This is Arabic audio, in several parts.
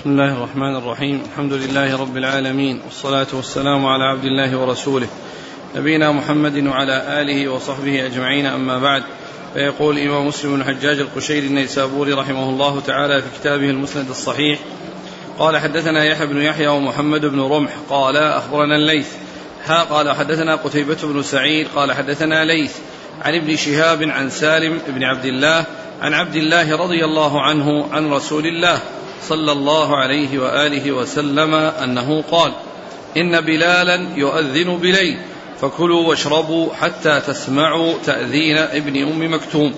بسم الله الرحمن الرحيم. الحمد لله رب العالمين. والصلاة والسلام على عبد الله ورسوله. نبينا محمد وعلى آله وصحبه أجمعين. أما بعد فيقول الإمام مسلم بن الحجاج القشيري النيسابوري رحمه الله تعالى في كتابه المسند الصحيح قال حدثنا يحيى بن يحيى ومحمد بن رمح. قال أخبرنا الليث. ها قال حدثنا قتيبة بن سعيد. قال حدثنا ليث عن ابن شهاب عن سالم بن عبد الله عن عبد الله رضي الله عنه عن رسول الله صلى الله عليه وآله وسلم أنه قال إن بلالا يؤذن بليل فكلوا واشربوا حتى تسمعوا تأذين ابن أم مكتوم.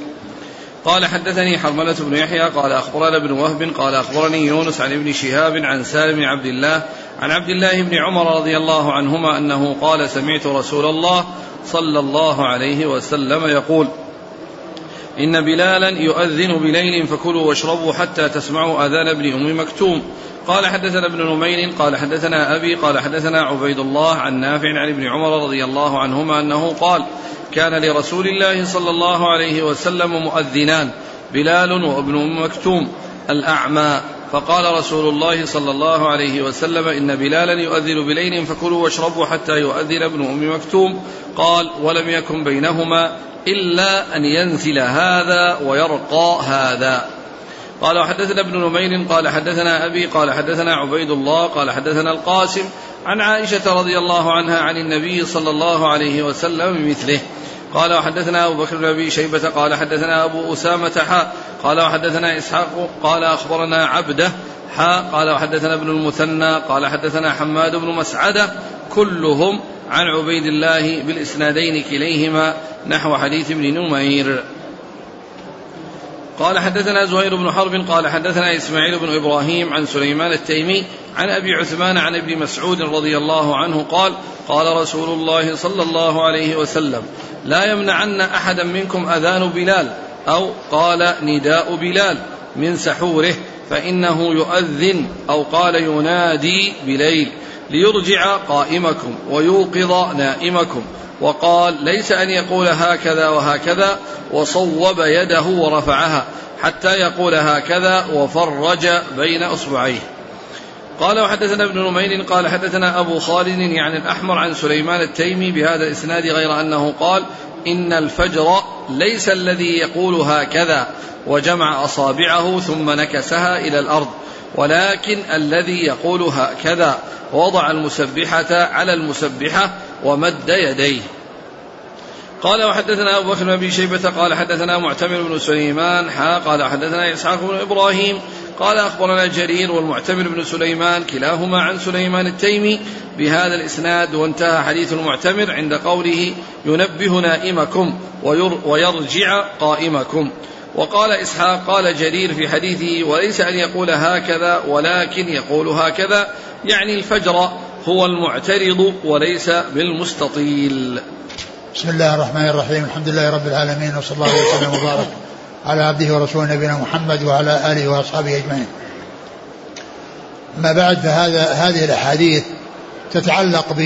قال حدثني حرملة بن يحيى قال أخبرنا ابن وهب قال أخبرني يونس عن ابن شهاب عن سالم بن عبد الله عن عبد الله بن عمر رضي الله عنهما أنه قال سمعت رسول الله صلى الله عليه وسلم يقول إن بلالا يؤذن بليل فكلوا واشربوا حتى تسمعوا آذان ابن أم مكتوم. قال حدثنا ابن نمير قال حدثنا أبي قال حدثنا عبيد الله عن نافع عن ابن عمر رضي الله عنهما أنه قال كان لرسول الله صلى الله عليه وسلم مؤذنان بلال وابن أم مكتوم الأعمى. فقال رسول الله صلى الله عليه وسلم إن بلالا يؤذن بليل فكلوا واشربوا حتى يؤذن ابن أم مكتوم. قال ولم يكن بينهما إلا أن ينزل هذا ويرقى هذا. قال وحدثنا ابن نمير قال حدثنا أبي قال حدثنا عبيد الله قال حدثنا القاسم عن عائشة رضي الله عنها عن النبي صلى الله عليه وسلم بمثله. قال وحدثنا أبو بكر بن أبي شيبة قال حدثنا أبو أسامة حاء قال وحدثنا إسحاق قال أخبرنا عبده حاء قال وحدثنا ابن المثنى قال حدثنا حماد بن مسعدة كلهم عن عبيد الله بالإسنادين كليهما نحو حديث ابن نمير. قال حدثنا زهير بن حرب قال حدثنا إسماعيل بن إبراهيم عن سليمان التيمي عن أبي عثمان عن ابن مسعود رضي الله عنه قال قال رسول الله صلى الله عليه وسلم لا يمنعن أحدا منكم أذان بلال أو قال نداء بلال من سحوره فإنه يؤذن أو قال ينادي بليل. ليرجع قائمكم ويوقظ نائمكم. وقال ليس أن يقول هكذا وهكذا وصوب يده ورفعها حتى يقول هكذا وفرج بين أصبعيه. قال وحدثنا ابن نمير قال حدثنا أبو خالد يعني الأحمر عن سليمان التيمي بهذا الإسناد غير أنه قال إن الفجر ليس الذي يقول هكذا وجمع أصابعه ثم نكسها إلى الأرض. ولكن الذي يقول هكذا ووضع المسبحة على المسبحة ومد يديه. قال وحدثنا أبو بكر بن أبي شيبة قال حدثنا معتمر بن سليمان حا قال حدثنا إسحاق بن إبراهيم قال أخبرنا جرير والمعتمر بن سليمان كلاهما عن سليمان التيمي بهذا الإسناد وانتهى حديث المعتمر عند قوله ينبه نائمكم ويرجع قائمكم. وقال إسحاق قال جرير في حديثه وليس أن يقول هكذا ولكن يقول هكذا يعني الفجر هو المعترض وليس بالمستطيل بسم الله الرحمن الرحيم الحمد لله رب العالمين وصلى الله وسلم وبارك على عبده ورسوله نبينا محمد وعلى آله وأصحابه أجمعين. أما بعد فهذا هذه الأحاديث تتعلق ب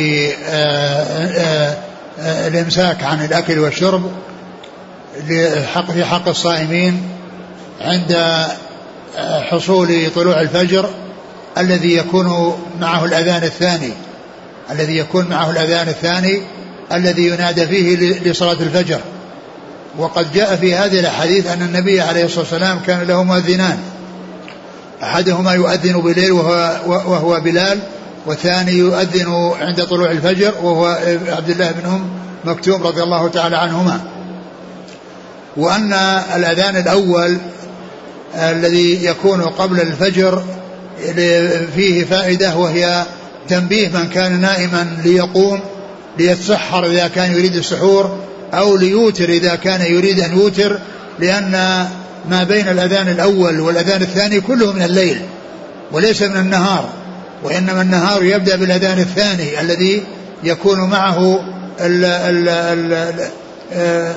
الإمساك عن الأكل والشرب في حق الصائمين عند حصول طلوع الفجر الذي يكون معه الأذان الثاني الذي يكون معه الأذان الثاني الذي ينادى فيه لصلاة الفجر. وقد جاء في هذه الأحاديث أن النبي عليه الصلاة والسلام كان له مؤذنان. أحدهما يؤذن بليل وهو, وهو بلال والثاني يؤذن عند طلوع الفجر وهو عبد الله بن أم مكتوم رضي الله تعالى عنهما. وأن الأذان الأول الذي يكون قبل الفجر فيه فائدة وهي تنبيه من كان نائما ليقوم ليتسحر إذا كان يريد السحور أو ليوتر إذا كان يريد أن يوتر لأن ما بين الأذان الأول والأذان الثاني كله من الليل وليس من النهار وإنما النهار يبدأ بالأذان الثاني الذي يكون معه ال ال ال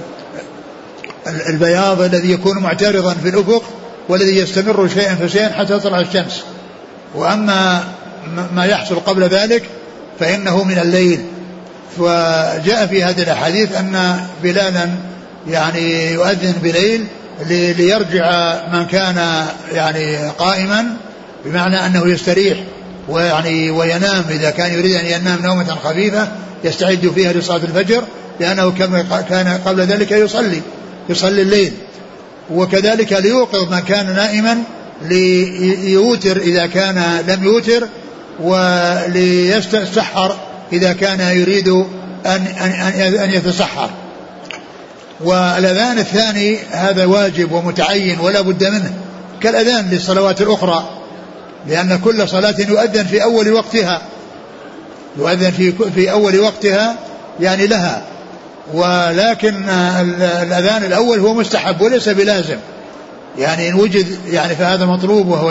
البياض الذي يكون معترضا في الأفق والذي يستمر شيئا فشيئا حتى تطلع الشمس. وأما ما يحصل قبل ذلك فإنه من الليل. وجاء في هذه الأحاديث أن بلالا يعني يؤذن بليل ليرجع من كان يعني قائما بمعنى أنه يستريح ويعني وينام. إذا كان يريد أن ينام نومة خفيفة يستعد فيها لصلاة الفجر لأنه كان قبل ذلك يصلي. يصلي الليل. وكذلك ليوقظ من كان نائما ليوتر إذا كان لم يوتر وليستسحر إذا كان يريد أن, أن, أن يتسحر. والأذان الثاني هذا واجب ومتعين ولا بد منه كالأذان للصلوات الأخرى لأن كل صلاة يؤذن في أول وقتها. يؤذن في في أول وقتها يعني لها. ولكن الأذان الأول هو مستحب وليس بلازم. يعني إن وجد يعني فهذا مطلوب وهو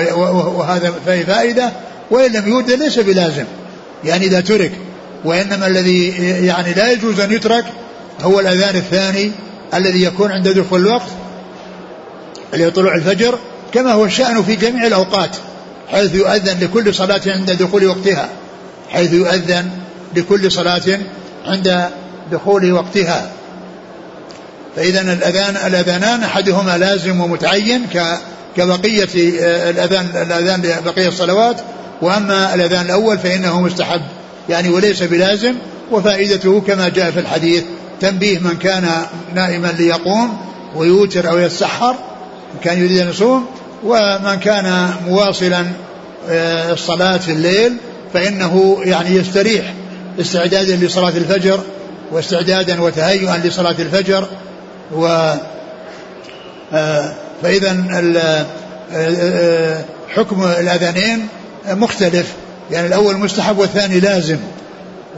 وهذا فيه فائدة وإن لم يوجد ليس بلازم. يعني إذا ترك وإنما الذي يعني لا يجوز أن يترك هو الأذان الثاني الذي يكون عند دخول الوقت اللي طلوع الفجر كما هو الشأن في جميع الأوقات حيث يؤذن لكل صلاة عند دخول وقتها حيث يؤذن لكل صلاة عند دخول وقتها. فإذا الأذان الأذانان أحدهما لازم ومتعين كبقية الأذان الأذان لبقية الصلوات. وأما الأذان الأول فإنه مستحب يعني وليس بلازم وفائدته كما جاء في الحديث تنبيه من كان نائما ليقوم ويوتر أو يتسحر كان يريد أن يصوم ومن كان مواصلا آه، الصلاة في الليل فإنه يعني يستريح استعدادا لصلاة الفجر واستعدادا وتهيئا لصلاة الفجر و آه، فإذا آه، حكم الأذانين مختلف. يعني الأول مستحب والثاني لازم.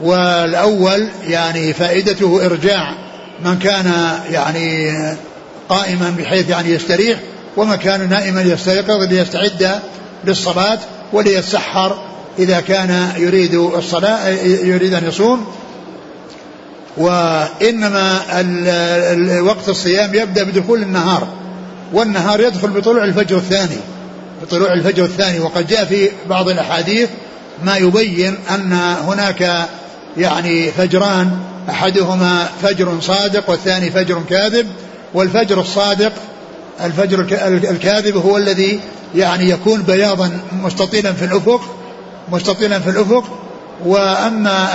والأول يعني فائدته إرجاع من كان يعني قائما بحيث يعني يستريح ومن كان نائما يستيقظ ليستعد للصلاة وليتسحر إذا كان يريد الصلاة يريد أن يصوم. وإنما وقت الصيام يبدأ بدخول النهار والنهار يدخل بطلوع الفجر الثاني. بطلوع الفجر الثاني. وقد جاء في بعض الأحاديث ما يبين أن هناك يعني فجران أحدهما فجر صادق والثاني فجر كاذب. والفجر الصادق الفجر الكاذب هو الذي يعني يكون بياضا مستطيلا في الأفق مستطيلا في الأفق. وأما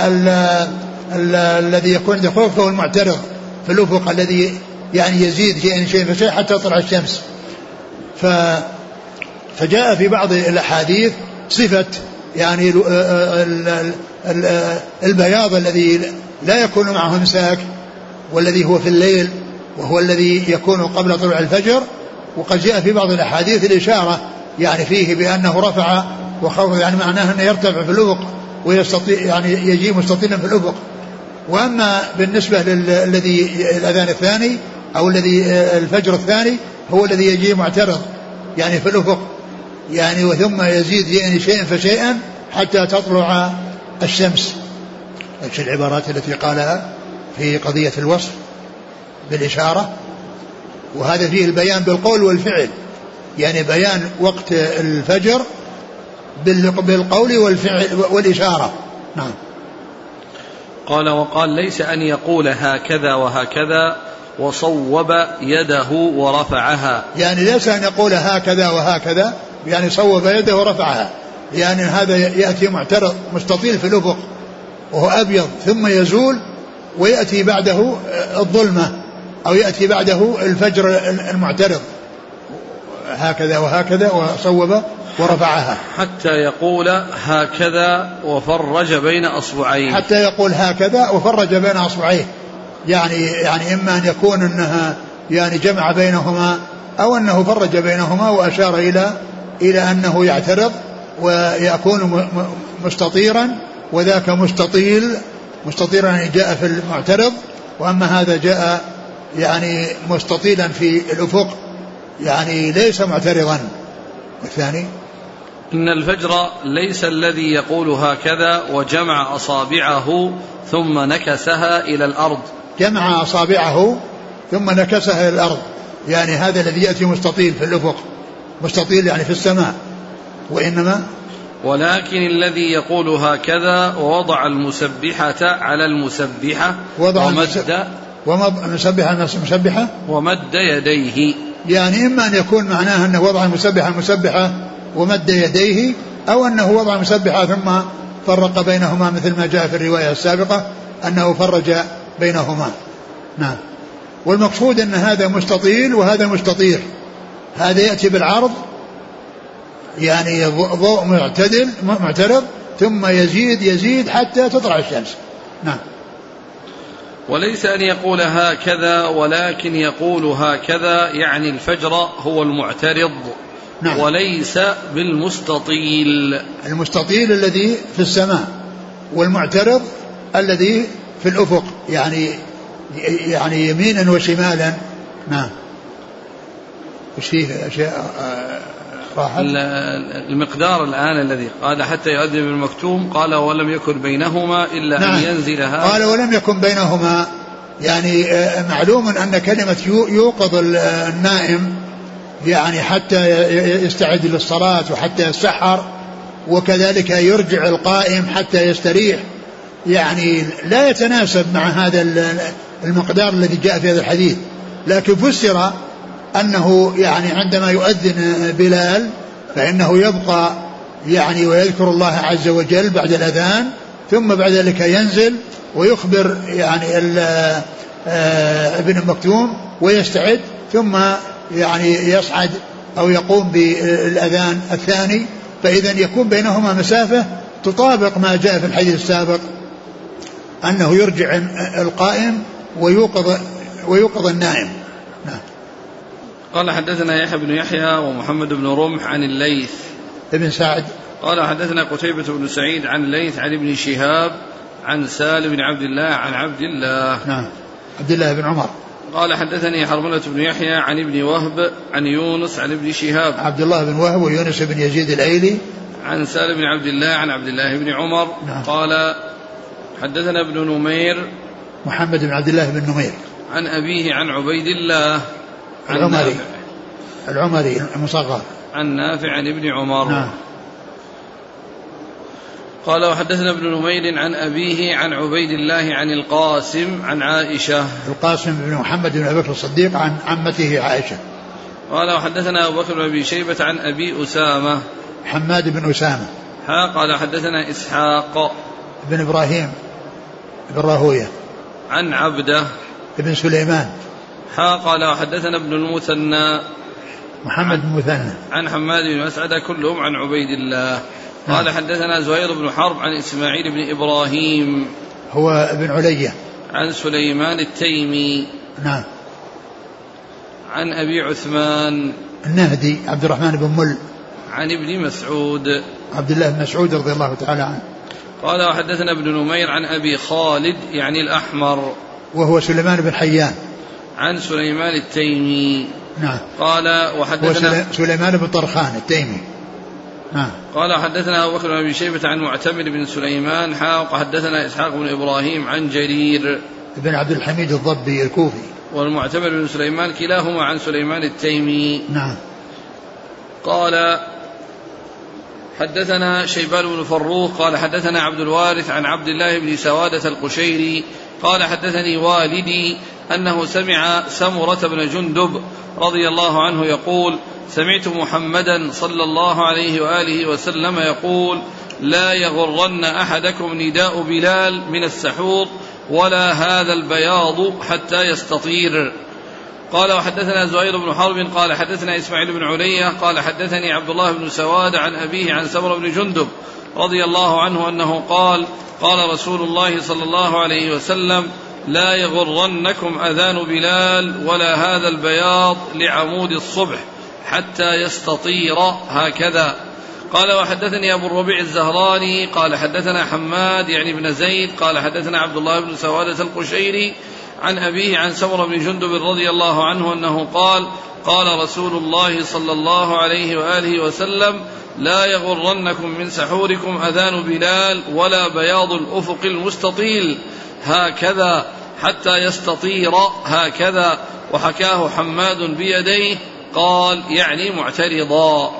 الذي يكون عند الخوف فهو المعترض في الأفق الذي يعني يزيد شيئا شيئا فشيء حتى تطلع الشمس. ف فجاء في بعض الأحاديث صفة يعني البياض الذي لا يكون معه إمساك والذي هو في الليل وهو الذي يكون قبل طلوع الفجر. وقد جاء في بعض الأحاديث الإشارة يعني فيه بأنه رفع وخوف يعني معناه أنه يرتفع في الأفق. ويستطيع يعني يجي مستطيلا في الأفق. وأما بالنسبة للذي الأذان الثاني أو الذي الفجر الثاني هو الذي يجي معترض يعني في الأفق. يعني وثم يزيد يعني شيئا فشيئا حتى تطلع الشمس. إيش العبارات التي قالها في قضية الوصف بالإشارة. وهذا فيه البيان بالقول والفعل. يعني بيان وقت الفجر بالقول والفعل والإشارة. نعم. قال وقال ليس أن يقول هكذا وهكذا وصوب يده ورفعها. يعني ليس أن يقول هكذا وهكذا يعني صوب يده ورفعها. يعني هذا يأتي معترض مستطيل في الأفق. وهو أبيض ثم يزول ويأتي بعده الظلمة أو يأتي بعده الفجر المعترض. هكذا وهكذا وصوب ورفعها. حتى يقول هكذا وفرج بين أصبعيه. حتى يقول هكذا وفرج بين أصبعيه. يعني يعني إما أن يكون أنها يعني جمع بينهما أو أنه فرج بينهما وأشار إلى إلى أنه يعترض ويكون مستطيرا وذاك مستطيل مستطيرا يعني جاء في المعترض. وأما هذا جاء يعني مستطيلا في الأفق. يعني ليس معترضا. والثاني؟ إن الفجر ليس الذي يقول هكذا وجمع أصابعه ثم نكسها إلى الأرض. جمع أصابعه ثم نكسها إلى الأرض. يعني هذا الذي يأتي مستطيل في الأفق مستطيل يعني في السماء وإنما ولكن الذي يقول هكذا ووضع المسبحة على المسبحة وضع ومد المسبحة المسبحة ومد يديه. يعني إما أن يكون معناه أنه وضع المسبحة المسبحة ومد يديه أو أنه وضع مسبحة ثم فرق بينهما مثل ما جاء في الرواية السابقة أنه فرج بينهما. نعم. والمقصود أن هذا مستطيل وهذا مستطير. هذا يأتي بالعرض يعني ضوء معتدل معترض ثم يزيد يزيد حتى تطلع الشمس. نعم. وليس أن يقول هكذا ولكن يقول هكذا يعني الفجر هو المعترض. نعم. وليس بالمستطيل. المستطيل الذي في السماء والمعترض الذي في الأفق يعني يعني يمينا وشمالا. نعم. وش فيه أشياء آه، راحت؟ المقدار الآن الذي قال حتى يؤذن المكتوم قال ولم يكن بينهما إلا نعم. أن ينزل هذا. قال ولم يكن بينهما يعني آه، معلوم أن كلمة يوقظ النائم يعني حتى يستعد للصلاة وحتى يسحر وكذلك يرجع القائم حتى يستريح. يعني لا يتناسب مع هذا المقدار الذي جاء في هذا الحديث. لكن فسر أنه يعني عندما يؤذن بلال فإنه يبقى يعني ويذكر الله عز وجل بعد الأذان ثم بعد ذلك ينزل ويخبر يعني آه، ابن مكتوم ويستعد ثم يعني يصعد أو يقوم بالأذان الثاني فإذا يكون بينهما مسافة تطابق ما جاء في الحديث السابق أنه يرجع القائم ويوقظ ويوقظ النائم. نعم. قال حدثنا يحيى بن يحيى ومحمد بن رمح عن الليث. ابن سعد. قال حدثنا قتيبة بن سعيد عن الليث عن ابن شهاب عن سالم بن عبد الله عن عبد الله. نعم. عبد الله بن عمر. قال حدثني حرملة بن يحيى عن ابن وهب عن يونس عن ابن شهاب عبد الله بن وهب ويونس بن يزيد الأيلي. عن سالم بن عبد الله عن عبد الله بن عمر نعم. قال حدثنا ابن نمير محمد بن عبد الله بن نمير. عن أبيه عن عبيد الله عن العمري. العمري المصغر. عن نافع عن ابن عمر. نعم. قال وحدثنا ابن نمير عن أبيه عن عبيد الله عن القاسم عن عائشة. القاسم بن محمد بن أبي بكر الصديق عن عمته عائشة. قال وحدثنا أبو بكر بن أبي شيبة عن أبي أسامة. حماد بن أسامة. ها قال حدثنا إسحاق بن إبراهيم بن راهوية. عن عبده بن سليمان. ها قال وحدثنا ابن المثنى محمد بن مثنى. عن حماد بن مسعد كلهم عن عبيد الله. قال. حدثنا زهير بن حرب عن إسماعيل بن إبراهيم هو ابن علية. عن سليمان التيمي نعم. عن أبي عثمان النهدي عبد الرحمن بن مل. عن ابن مسعود عبد الله بن مسعود رضي الله تعالى عنه. قال وحدثنا ابن نمير عن أبي خالد يعني الأحمر. وهو سليمان بن حيان. عن سليمان التيمي. نعم. قال وحدثنا سليمان بن طرخان التيمي. نعم قال حدثنا أبو بكر بن أبي شيبة عن معتمر بن سليمان حاق حدثنا إسحاق بن إبراهيم عن جرير. بن عبد الحميد الضبي الكوفي. والمعتمر بن سليمان كلاهما عن سليمان التيمي. نعم. قال حدثنا شيبان بن فروخ قال حدثنا عبد الوارث عن عبد الله بن سوادة القشيري. قال حدثني والدي أنه سمع سمرة بن جندب رضي الله عنه يقول سمعت محمدا صلى الله عليه وآله وسلم يقول لا يغرن أحدكم نداء بلال من السحور ولا هذا البياض حتى يستطير. قال وحدثنا زهير بن حرب قال حدثنا إسماعيل بن علية قال حدثني عبد الله بن سواد عن أبيه عن سمر بن جندب رضي الله عنه أنه قال قال رسول الله صلى الله عليه وسلم لا يغرنكم أذان بلال ولا هذا البياض لعمود الصبح. حتى يستطير هكذا. قال وحدثني أبو الربيع الزهراني قال حدثنا حماد يعني بن زيد قال حدثنا عبد الله بن سوادة القشيري عن أبيه عن سمر بن جندب رضي الله عنه أنه قال قال رسول الله صلى الله عليه وآله وسلم لا يغرنكم من سحوركم أذان بلال ولا بياض الأفق المستطيل. هكذا حتى يستطير هكذا. وحكاه حماد بيديه قال يعني معترضا.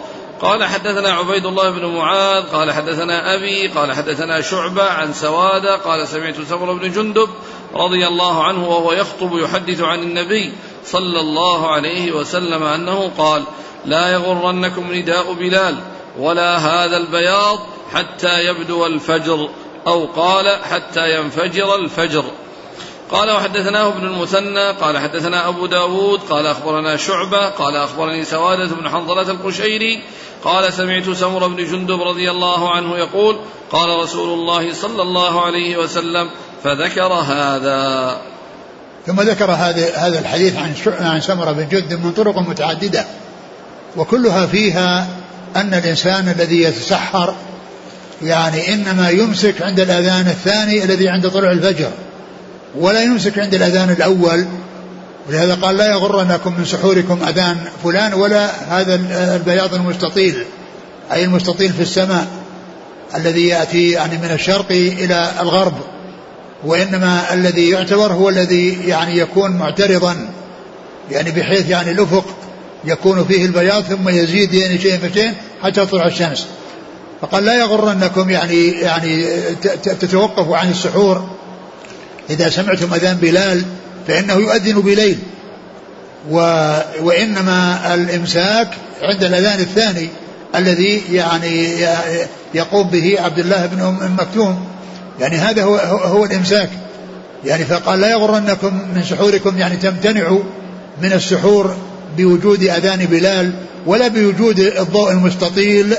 قال حدثنا عبيد الله بن معاذ قال حدثنا أبي قال حدثنا شعبة عن سوادة قال سمعت سمر بن جندب رضي الله عنه وهو يخطب يحدث عن النبي صلى الله عليه وسلم أنه قال لا يغرنكم نداء بلال ولا هذا البياض حتى يبدو الفجر أو قال حتى ينفجر الفجر. قال وحدثناه ابن المثنى قال حدثنا أبو داود قال أخبرنا شعبة قال أخبرني سوادة بن حنظلة القشيري قال سمعت سمر بن جندب رضي الله عنه يقول قال رسول الله صلى الله عليه وسلم فذكر هذا. ثم ذكر هذا هذا الحديث عن عن سمره بن جندب من طرق متعددة وكلها فيها أن الإنسان الذي يتسحر يعني إنما يمسك عند الأذان الثاني الذي عند طلوع الفجر. ولا يمسك عند الأذان الأول. ولهذا قال لا يغرنكم من سحوركم أذان فلان ولا هذا البياض المستطيل أي المستطيل في السماء الذي يأتي يعني من الشرق إلى الغرب. وإنما الذي يعتبر هو الذي يعني يكون معترضا يعني بحيث يعني الأفق يكون فيه البياض ثم يزيد يعني شيء فشيء حتى تطلع الشمس. فقال لا يغرنكم يعني يعني تتوقفوا عن السحور. إذا سمعتم أذان بلال فإنه يؤذن بليل. و وإنما الإمساك عند الأذان الثاني الذي يعني يقوم به عبد الله بن أم مكتوم. يعني هذا هو, هو الإمساك. يعني فقال لا يغرنكم من سحوركم يعني تمتنعوا من السحور بوجود أذان بلال ولا بوجود الضوء المستطيل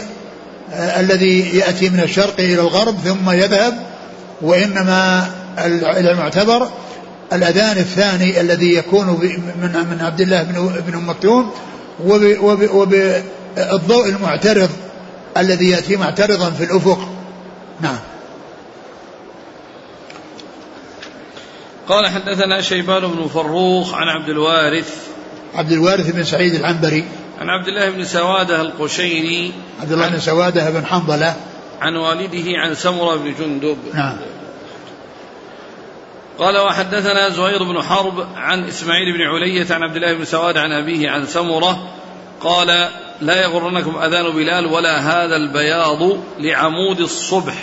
آه، الذي يأتي من الشرق إلى الغرب ثم يذهب. وإنما المعتبر الأذان الثاني الذي يكون من من عبد الله بن بن أم مكتوم وبالضوء المعترض الذي يأتي معترضا في الأفق. نعم. قال حدثنا شيبان بن فروخ عن عبد الوارث. عبد الوارث بن سعيد العنبري. عن عبد الله بن سوادة القشيري. عبد الله بن سوادة بن حنظلة. عن والده عن سمرة بن جندب. نعم. قال وحدثنا زهير بن حرب عن إسماعيل بن علية عن عبد الله بن سواد عن أبيه عن سمرة قال لا يغرنكم أذان بلال ولا هذا البياض لعمود الصبح.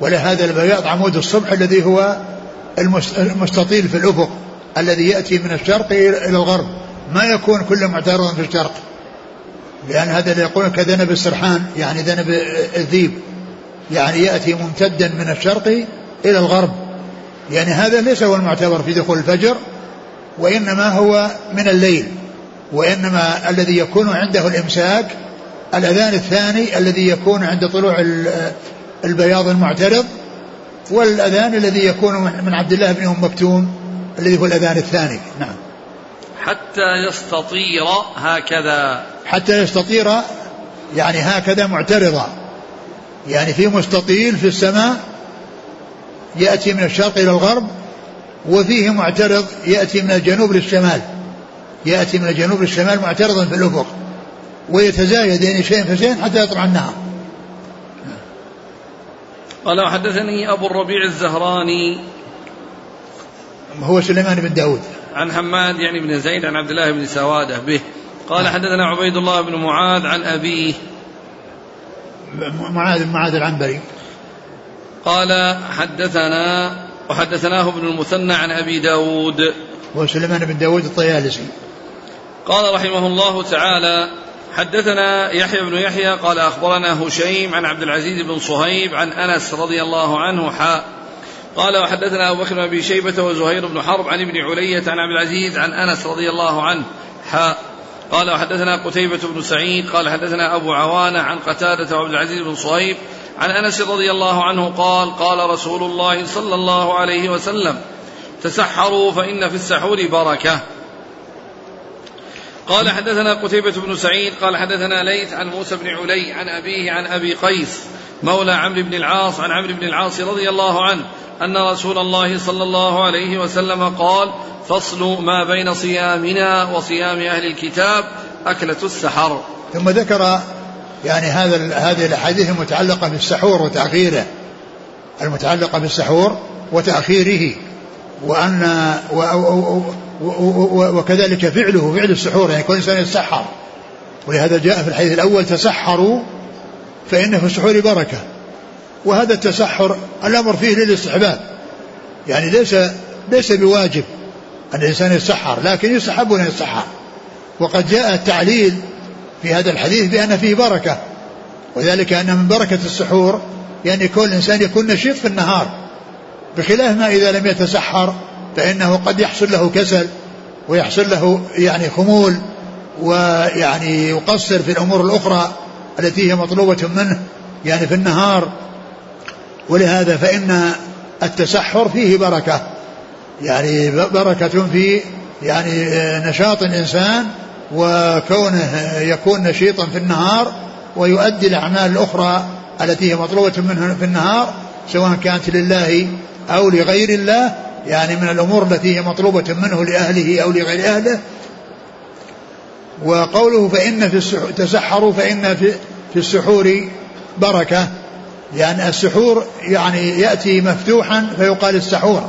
ولا هذا البياض عمود الصبح الذي هو المستطيل في الأفق الذي يأتي من الشرق إلى الغرب. ما يكون كل معترض في الشرق لأن هذا اللي يقول كذنب السرحان يعني ذنب الذيب. يعني يأتي ممتدا من الشرق إلى الغرب. يعني هذا ليس هو المعتبر في دخول الفجر وإنما هو من الليل وإنما الذي يكون عنده الإمساك الأذان الثاني الذي يكون عند طلوع البياض المعترض والأذان الذي يكون من عبد الله بن أم مكتوم الذي هو الأذان الثاني. نعم. حتى يستطير هكذا. حتى يستطير يعني هكذا معترضا. يعني في مستطيل في السماء يأتي من الشرق إلى الغرب وفيه معترض يأتي من الجنوب للشمال. يأتي من الجنوب للشمال معترضا في الأفق ويتزايد يعني شيء فشيء حتى يطلع النهار قال وحدثني أبو الربيع الزهراني هو سليمان بن داود. عن حماد يعني بن زيد عن عبد الله بن سوادة به. قال حدثنا عبيد الله بن معاذ عن أبيه. معاذ بن معاذ العنبري. قال حدثنا وحدثناه ابن المثنى عن أبي داود. وسليمان بن داود الطيالسي. قال رحمه الله تعالى حدثنا يحيى بن يحيى قال أخبرنا هشيم عن عبد العزيز بن صهيب عن أنس رضي الله عنه حاء قال وحدثنا أبو بكر بن شيبة وزهير بن حرب عن ابن علية عن عبد العزيز عن أنس رضي الله عنه حاء قال وحدثنا قتيبة بن سعيد قال حدثنا أبو عوانة عن قتادة وعبد العزيز بن صهيب عن انس رضي الله عنه قال قال رسول الله صلى الله عليه وسلم تسحروا فإن في السحور بركة. قال حدثنا قتيبة بن سعيد قال حدثنا ليث عن موسى بن علي عن أبيه عن أبي قيس مولى عمرو بن العاص عن عمرو بن العاص رضي الله عنه أن رسول الله صلى الله عليه وسلم قال فصل ما بين صيامنا وصيام أهل الكتاب أكلة السحر. ثم ذكر يعني هذا هذه الأحاديث المتعلقة بالسحور وتاخيره المتعلقة بالسحور وتأخيره وأن وكذلك فعله فعل السحور يعني كل إنسان يتسحر. ولهذا جاء في الحديث الأول تسحروا فان في السحور بركة. وهذا التسحر الأمر فيه للاستحباب. يعني ليس ليس بواجب أن الإنسان يتسحر لكن يستحب أن يتسحر. وقد جاء التعليل في هذا الحديث بأن فيه بركة. وذلك أن من بركة السحور يعني كل إنسان يكون نشيط في النهار. بخلاف ما إذا لم يتسحر فإنه قد يحصل له كسل ويحصل له يعني خمول ويعني يقصر في الأمور الأخرى التي هي مطلوبة منه يعني في النهار. ولهذا فإن التسحر فيه بركة. يعني بركة في يعني نشاط الإنسان وكونه يكون نشيطا في النهار ويؤدي الأعمال الأخرى التي هي مطلوبة منه في النهار سواء كانت لله أو لغير الله يعني من الأمور التي هي مطلوبة منه لأهله أو لغير أهله. وقوله فإن في السحور تسحروا فإن في, في السحور بركة. يعني السحور يعني يأتي مفتوحا فيقال السحور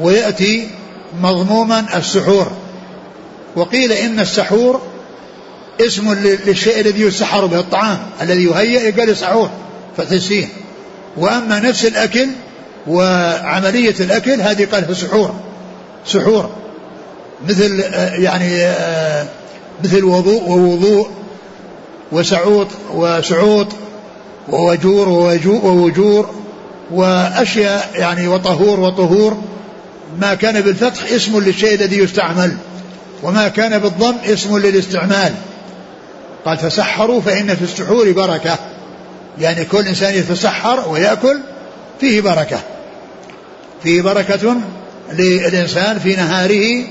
ويأتي مضموما السحور. وقيل إن السحور اسم للشيء الذي يسحر به الطعام الذي يهيأ يقال سحور فتسين وأما نفس الأكل وعملية الأكل هذه قال سحور سحور. مثل يعني مثل وضوء ووضوء وسعوط وسعوط ووجور ووجور وأشياء يعني وطهور وطهور. ما كان بالفتح اسم للشيء الذي يستعمل. وما كان بالضم اسم للاستعمال. قال تسحروا فإن في السحور بركة. يعني كل إنسان يتسحر ويأكل فيه بركة. فيه بركة للإنسان في نهاره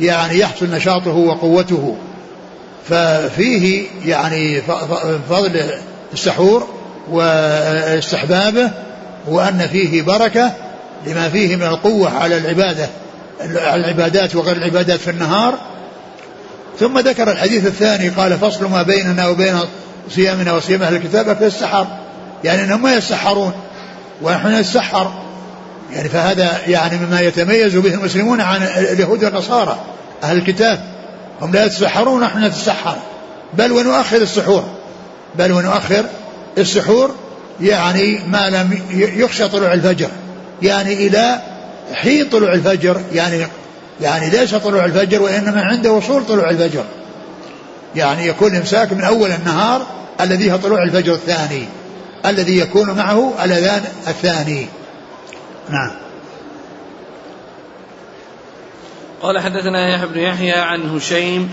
يعني يحصل نشاطه وقوته. ففيه يعني فضل السحور واستحبابه وأن فيه بركة لما فيه من القوة على العبادة العبادات وغير العبادات في النهار. ثم ذكر الحديث الثاني قال فصل ما بيننا وبين صيامنا وصيام أهل الكتاب في السحر. يعني أنهم ما يسحرون ونحن نتسحر يعني فهذا يعني مما يتميز به المسلمون عن اليهود والنصارى. أهل الكتاب هم لا يتسحرون ونحن نتسحر. بل ونؤخر السحور. بل ونؤخر السحور يعني ما لم يخشى طلوع الفجر. يعني إلى حين طلوع الفجر يعني يعني ليس طلوع الفجر وإنما عند وصول طلوع الفجر. يعني يكون إمساك من أول النهار الذي هو طلوع الفجر الثاني الذي يكون معه الأذان الثاني. نعم. قال حدثنا يحيى بن يحيى عن هشيم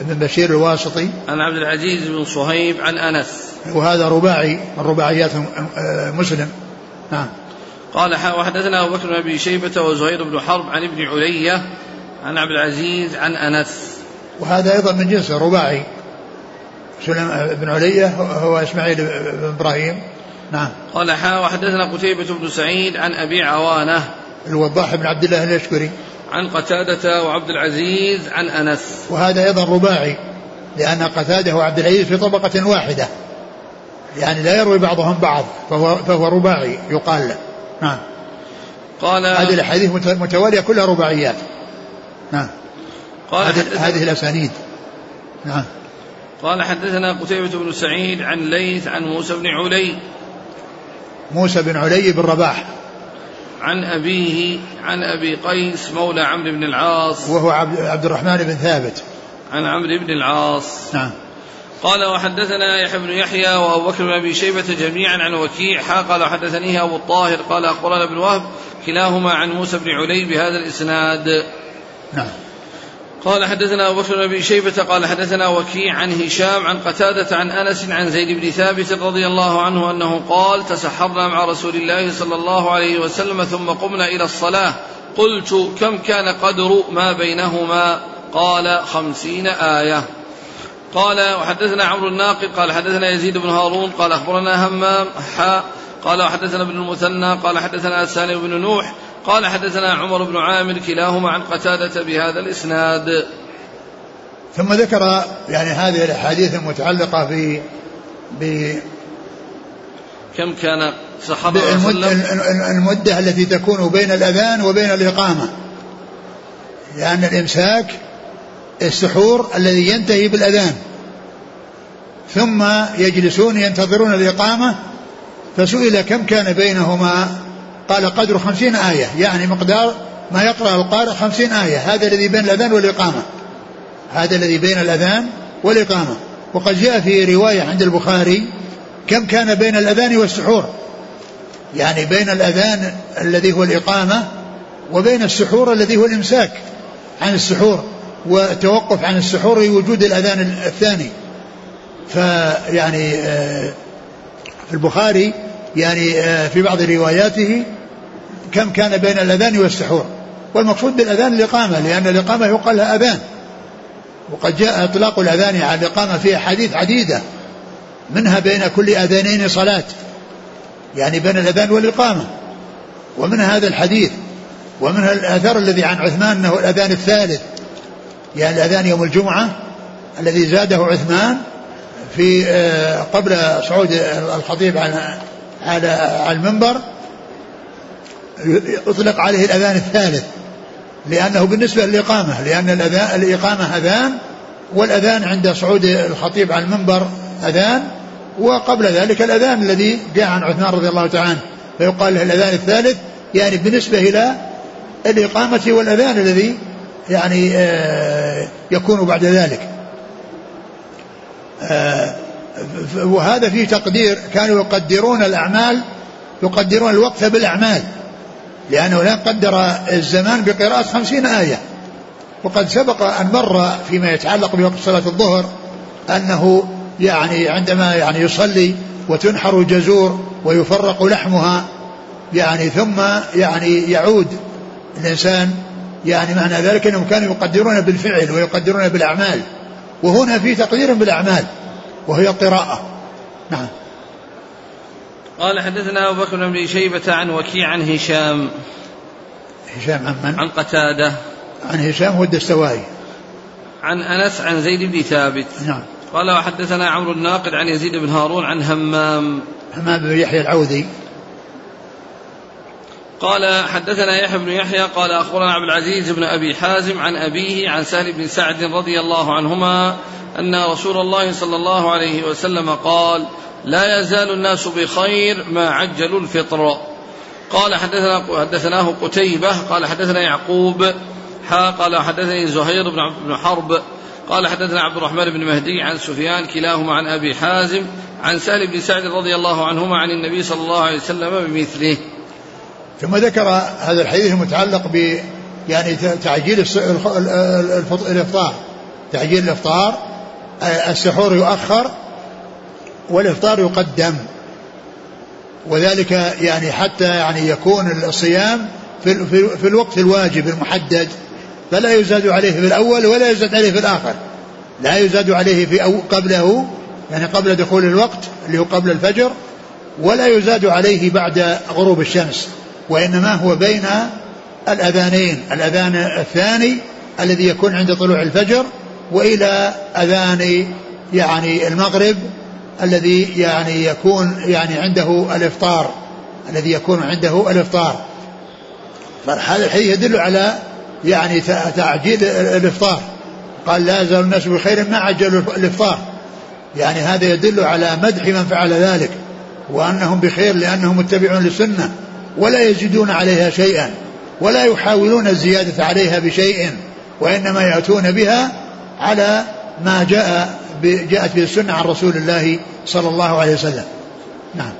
بن بشير الواسطي. عن عبد العزيز بن صهيب عن أنس. وهذا رباعي من رباعيات مسلم. نعم. قال وحدثنا أبو بكر بن أبي شيبة وزهير بن حرب عن ابن علية عن عبد العزيز عن أنس. وهذا أيضا من جنس رباعي سلم بن علية هو إسماعيل بن إبراهيم. نعم. قال حا وحدثنا قتيبة بن سعيد عن أبي عوانة. الوضاح بن عبد الله اليشكري عن قتادة وعبد العزيز عن أنس. وهذا أيضا رباعي لأن قتادة وعبد العزيز في طبقة واحدة. يعني لا يروي بعضهم بعض فهو, فهو رباعي يقال. له نعم. قال هذه الأحاديث متواليه كلها رباعيات. نعم. قال هذه, الأسانيد. نعم. قال حدثنا قتيبة بن سعيد عن ليث عن موسى بن علي. موسى بن علي بن رباح. عن أبيه عن أبي قيس مولى عمرو بن العاص. وهو عبد الرحمن بن ثابت. عن عمرو بن العاص. نعم. قال وحدثنا يحيى بن يحيى وأبو بكر بن أبي شيبة جميعا عن وكيع. قال حدثنيه أبو الطاهر. قال أخبرنا ابن وهب كلاهما عن موسى بن علي بهذا الإسناد. نعم. قال حدثنا أبو بكر بن أبي شيبة. قال حدثنا وكيع عن هشام عن قتادة عن أنس عن زيد بن ثابت رضي الله عنه أنه قال تسحرنا مع رسول الله صلى الله عليه وسلم ثم قمنا إلى الصلاة. قلت كم كان قدر ما بينهما؟ قال خمسين آية. قال وحدثنا عمرو الناقد قال حدثنا يزيد بن هارون قال أخبرنا همام حاء قال وحدثنا ابن المثنى قال حدثنا سالم بن نوح قال حدثنا عمر بن عامر كلاهما عن قتادة بهذا الإسناد. ثم ذكر يعني هذه الأحاديث المتعلقة ب ب كم كان صحابة المدة, المدة التي تكون بين الأذان وبين الإقامة. لأن الإمساك السحور الذي ينتهي بالأذان. ثم يجلسون ينتظرون الإقامة فسئل كم كان بينهما؟ قال قدر خمسين آية يعني مقدار ما يقرأ القارئ خمسين آية. هذا الذي بين الأذان والإقامة. هذا الذي بين الأذان والإقامة. وقد جاء في رواية عند البخاري كم كان بين الأذان والسحور. يعني بين الأذان الذي هو الإقامة وبين السحور الذي هو الإمساك عن السحور. والتوقف عن السحور لوجود الأذان الثاني. فيعني آه، في البخاري يعني آه، في بعض رواياته كم كان بين الأذان والسحور. والمقصود بالأذان الإقامة لأن الإقامة يقال لها أذان. وقد جاء إطلاق الأذان على الإقامة في أحاديث عديدة. منها بين كل أذانين صلاة. يعني بين الأذان والإقامة. ومن هذا الحديث. ومنها الأثر الذي عن عثمان أنه الأذان الثالث. يعني الأذان يوم الجمعة الذي زاده عثمان في آه، قبل صعود الخطيب على على المنبر يطلق عليه الأذان الثالث لأنه بالنسبة للإقامة لأن الأذان الإقامة أذان والأذان عند صعود الخطيب على المنبر أذان وقبل ذلك الأذان الذي جاء عن عثمان رضي الله تعالى عنه. فيقال له الأذان الثالث يعني بالنسبة إلى الإقامة والأذان الذي يعني آه، يكون بعد ذلك. آه، وهذا فيه تقدير. كانوا يقدرون الأعمال يقدرون الوقت بالأعمال. لأنه لا قدر الزمان بقراءة خمسين آية. وقد سبق أن مر فيما يتعلق بوقت صلاة الظهر أنه يعني عندما يعني يصلي وتنحر الجزور ويفرق لحمها يعني ثم يعني يعود الإنسان يعني معنى ذلك أنهم كانوا يقدرون بالفعل ويقدرون بالأعمال. وهنا في تقدير بالأعمال وهي القراءة. نعم. قال حدثنا أبو بكر بن شيبة عن وكيع عن هشام. هشام عن من؟ عن قتادة. عن هشام هو الدستوائي عن أنس عن زيد بن ثابت. نعم. قال وحدثنا عمرو الناقد عن يزيد بن هارون عن همام. همام بن يحيى العوذي. قال حدثنا يحيى بن يحيى قال أخبرنا عبد العزيز بن أبي حازم عن أبيه عن سهل بن سعد رضي الله عنهما أن رسول الله صلى الله عليه وسلم قال لا يزال الناس بخير ما عجلوا الفطر قال حدثنا حدثناه قتيبة قال حدثنا يعقوب حا قال حدثني زهير بن بن حرب قال حدثنا عبد الرحمن بن مهدي عن سفيان كلاهما عن أبي حازم عن سهل بن سعد رضي الله عنهما عن النبي صلى الله عليه وسلم بمثله. ثم ذكر هذا الحديث المتعلق ب يعني تعجيل الإفطار. تعجيل الإفطار السحور يؤخر والإفطار يقدم. وذلك يعني حتى يعني يكون الصيام في, في, في الوقت الواجب المحدد. فلا يزاد عليه في الأول ولا يزاد عليه في الآخر. لا يزاد عليه في أو قبله يعني قبل دخول الوقت اللي هو قبل الفجر ولا يزاد عليه بعد غروب الشمس. وإنما هو بين الأذانين الأذان الثاني الذي يكون عند طلوع الفجر وإلى أذان يعني المغرب الذي يعني يكون يعني عنده الإفطار الذي يكون عنده الإفطار. فهذا الحديث يدل على يعني تعجيل الإفطار. قال لا يزال الناس بخير ما عجلوا الإفطار. يعني هذا يدل على مدح من فعل ذلك وأنهم بخير لأنهم متبعون للسنة. ولا يزيدون عليها شيئا ولا يحاولون الزيادة عليها بشيء وإنما يأتون بها على ما جاء جاءت به السنة عن رسول الله صلى الله عليه وسلم. نعم.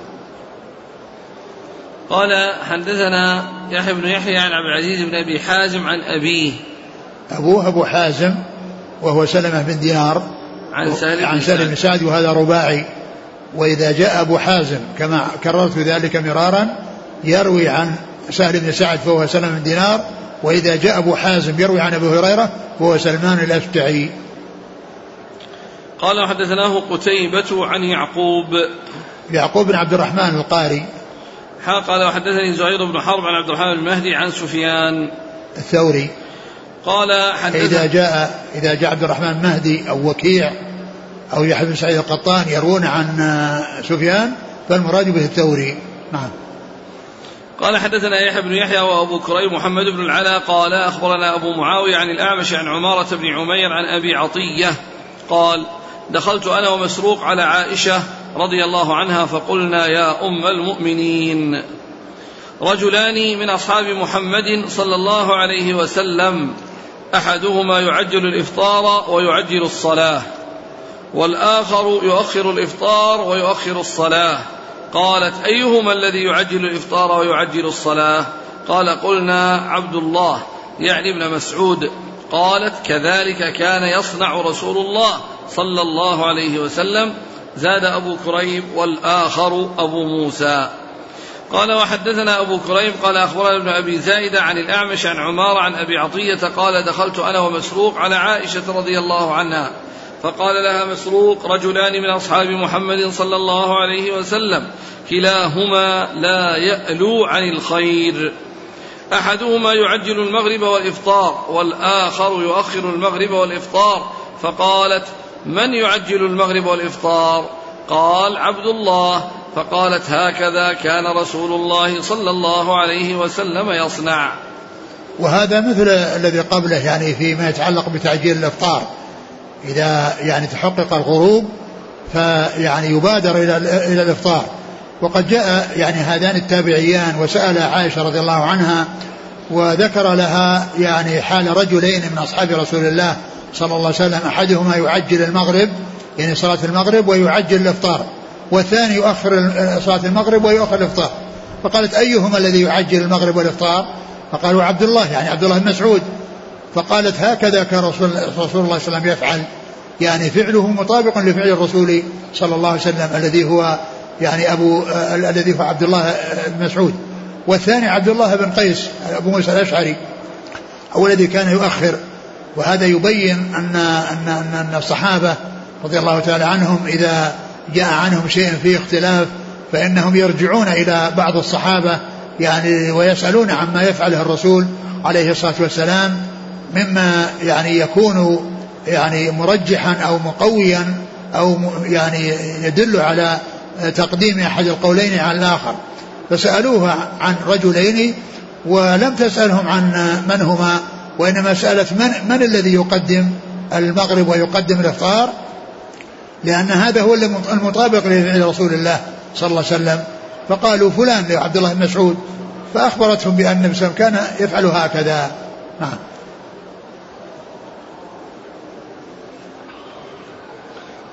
قال حدثنا يحيى بن يحيى عن عبد العزيز بن أبي حازم عن أبيه. أبوه أبو حازم وهو سلمة بن دينار عن سهل عن سهل بن سعد وهذا رباعي. وإذا جاء أبو حازم كما كررت ذلك مرارا يروي عن سهل بن سعد فهو سلمه بن دينار وإذا جاء أبو حازم يروي عن أبي هريرة فهو سلمان الاشتعي قال حدثناه قتيبة عن يعقوب. يعقوب بن عبد الرحمن القاري. قال وحدثني زهير بن حرب عن عبد الرحمن المهدي عن سفيان. الثوري. قال حدث إذا جاء إذا جاء عبد الرحمن المهدي أو وكيع أو يحيى بن سعيد القطان يروون عن سفيان فالمراد به الثوري. نعم. قال حدثنا يحيى بن يحيى وابو كريم محمد بن العلا قال اخبرنا ابو معاويه عن الاعمش عن عماره بن عمير عن ابي عطيه قال دخلت أنا ومسروق على عائشه رضي الله عنها فقلنا يا ام المؤمنين رجلان من اصحاب محمد صلى الله عليه وسلم احدهما يعجل الافطار ويعجل الصلاه والآخر يؤخر الإفطار ويؤخر الصلاة قالت أيهما الذي يعجل الإفطار ويعجل الصلاة؟ قال قلنا عبد الله يعني ابن مسعود. قالت كذلك كان يصنع رسول الله صلى الله عليه وسلم. زاد أبو كريب والآخر أبو موسى. قال وحدثنا أبو كريب قال أخبرنا ابن أبي زايدة عن الأعمش عن عمار عن أبي عطية. قال دخلت أنا ومسروق على عائشة رضي الله عنها. فقال لها مسروق رجلان من أصحاب محمد صلى الله عليه وسلم كلاهما لا يألو عن الخير. أحدهما يعجل المغرب والإفطار والآخر يؤخر المغرب والإفطار. فقالت من يعجل المغرب والإفطار؟ قال عبد الله. فقالت هكذا كان رسول الله صلى الله عليه وسلم يصنع. وهذا مثل الذي قبله يعني فيما يتعلق بتعجيل الإفطار. إذا يعني تحقق الغروب فيعني يبادر إلى إلى الإفطار. وقد جاء يعني هذان التابعيان وسأل عائشة رضي الله عنها وذكر لها يعني حال رجلين من أصحاب رسول الله صلى الله عليه وسلم أحدهما يعجل المغرب يعني صلاة المغرب ويعجل الإفطار. والثاني يؤخر صلاة المغرب ويؤخر الإفطار. فقالت أيهما الذي يعجل المغرب والإفطار؟ فقالوا عبد الله يعني عبد الله بن مسعود. فقالت هكذا كان رسول, رسول الله صلى الله عليه وسلم يفعل. يعني فعله مطابق لفعل الرسول صلى الله عليه وسلم الذي هو يعني أبو الذي هو عبد الله بن مسعود. والثاني عبد الله بن قيس أبو موسى الأشعري هو الذي كان يؤخر. وهذا يبين أن أن أن, أن الصحابة رضي الله تعالى عنهم إذا جاء عنهم شيء فيه اختلاف فإنهم يرجعون إلى بعض الصحابة يعني ويسألون عما يفعله الرسول عليه الصلاة والسلام. مما يعني يكون يعني مرجحا أو مقويا أو يعني يدل على تقديم أحد القولين على الآخر. فسألوه عن رجلين ولم تسألهم عن من هما وإنما سألت من, من الذي يقدم المغرب ويقدم الإفطار؟ لأن هذا هو المطابق لرسول الله صلى الله عليه وسلم. فقالوا فلان لعبد الله بن مسعود فأخبرتهم بأن كان يفعل هكذا. نعم.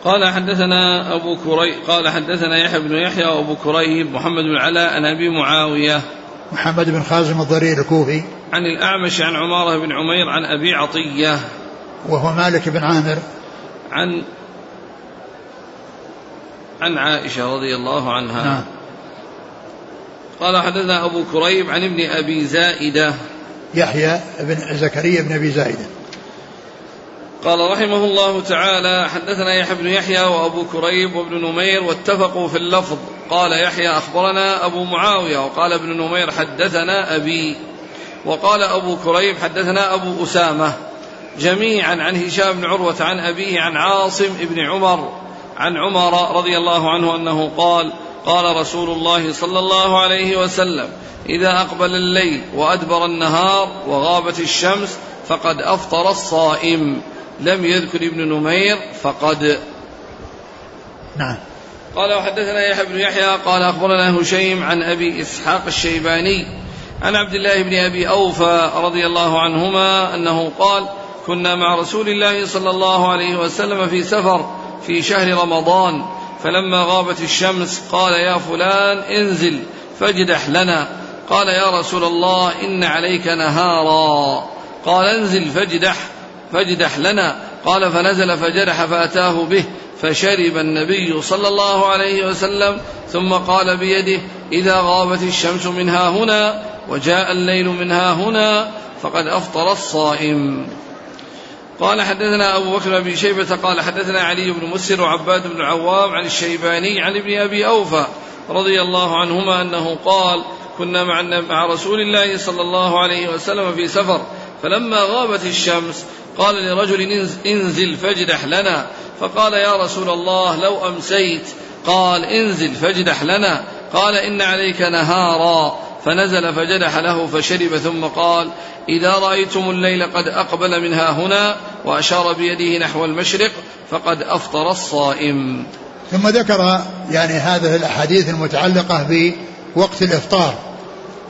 قال حدثنا أبو كريب قال حدثنا يحيى بن يحيى وأبو كريب محمد بن علاء عن أبي معاوية. محمد بن خازم الضرير الكوفي. عن الأعمش عن عمارة بن عمير عن أبي عطية. وهو مالك بن عامر. عن عن عائشة رضي الله عنها. نعم. قال حدثنا أبو كريب عن ابن أبي زائدة. يحيى بن زكريا بن أبي زائدة. قال رحمه الله تعالى حدثنا يحيى بن يحيى وأبو كريب وابن نمير واتفقوا في اللفظ. قال يحيى أخبرنا أبو معاوية وقال ابن نمير حدثنا أبي. وقال أبو كريب حدثنا أبو أسامة جميعا عن هشام بن عروة عن أبيه عن عاصم بن عمر عن عمر رضي الله عنه أنه قال قال رسول الله صلى الله عليه وسلم إذا أقبل الليل وأدبر النهار وغابت الشمس فقد أفطر الصائم. لم يذكر ابن نمير فقد. نعم. قال وحدثنا يحيى بن يحيى قال أخبرنا هشيم عن أبي إسحاق الشيباني عن عبد الله بن أبي أوفى رضي الله عنهما أنه قال كنا مع رسول الله صلى الله عليه وسلم في سفر في شهر رمضان فلما غابت الشمس قال يا فلان انزل فاجدح لنا قال يا رسول الله إن عليك نهارا قال انزل فاجدح فاجدح لنا. قال فنزل فجرح فأتاه به فشرب النبي صلى الله عليه وسلم ثم قال بيده إذا غابت الشمس منها هنا وجاء الليل منها هنا فقد أفطر الصائم. قال حدثنا أبو بكر بن شيبة قال حدثنا علي بن مسر وعباد بن العوام عن الشيباني عن ابن أبي أوفى رضي الله عنهما أنه قال كنا مع, مع رسول الله صلى الله عليه وسلم في سفر فلما غابت الشمس قال لرجل انزل فاجدح لنا. فقال يا رسول الله لو أمسيت. قال انزل فاجدح لنا. قال إن عليك نهارا. فنزل فجدح له فشرب ثم قال إذا رأيتم الليل قد أقبل منها هنا وأشار بيده نحو المشرق فقد أفطر الصائم. ثم ذكر يعني هذه الأحاديث المتعلقة بوقت الإفطار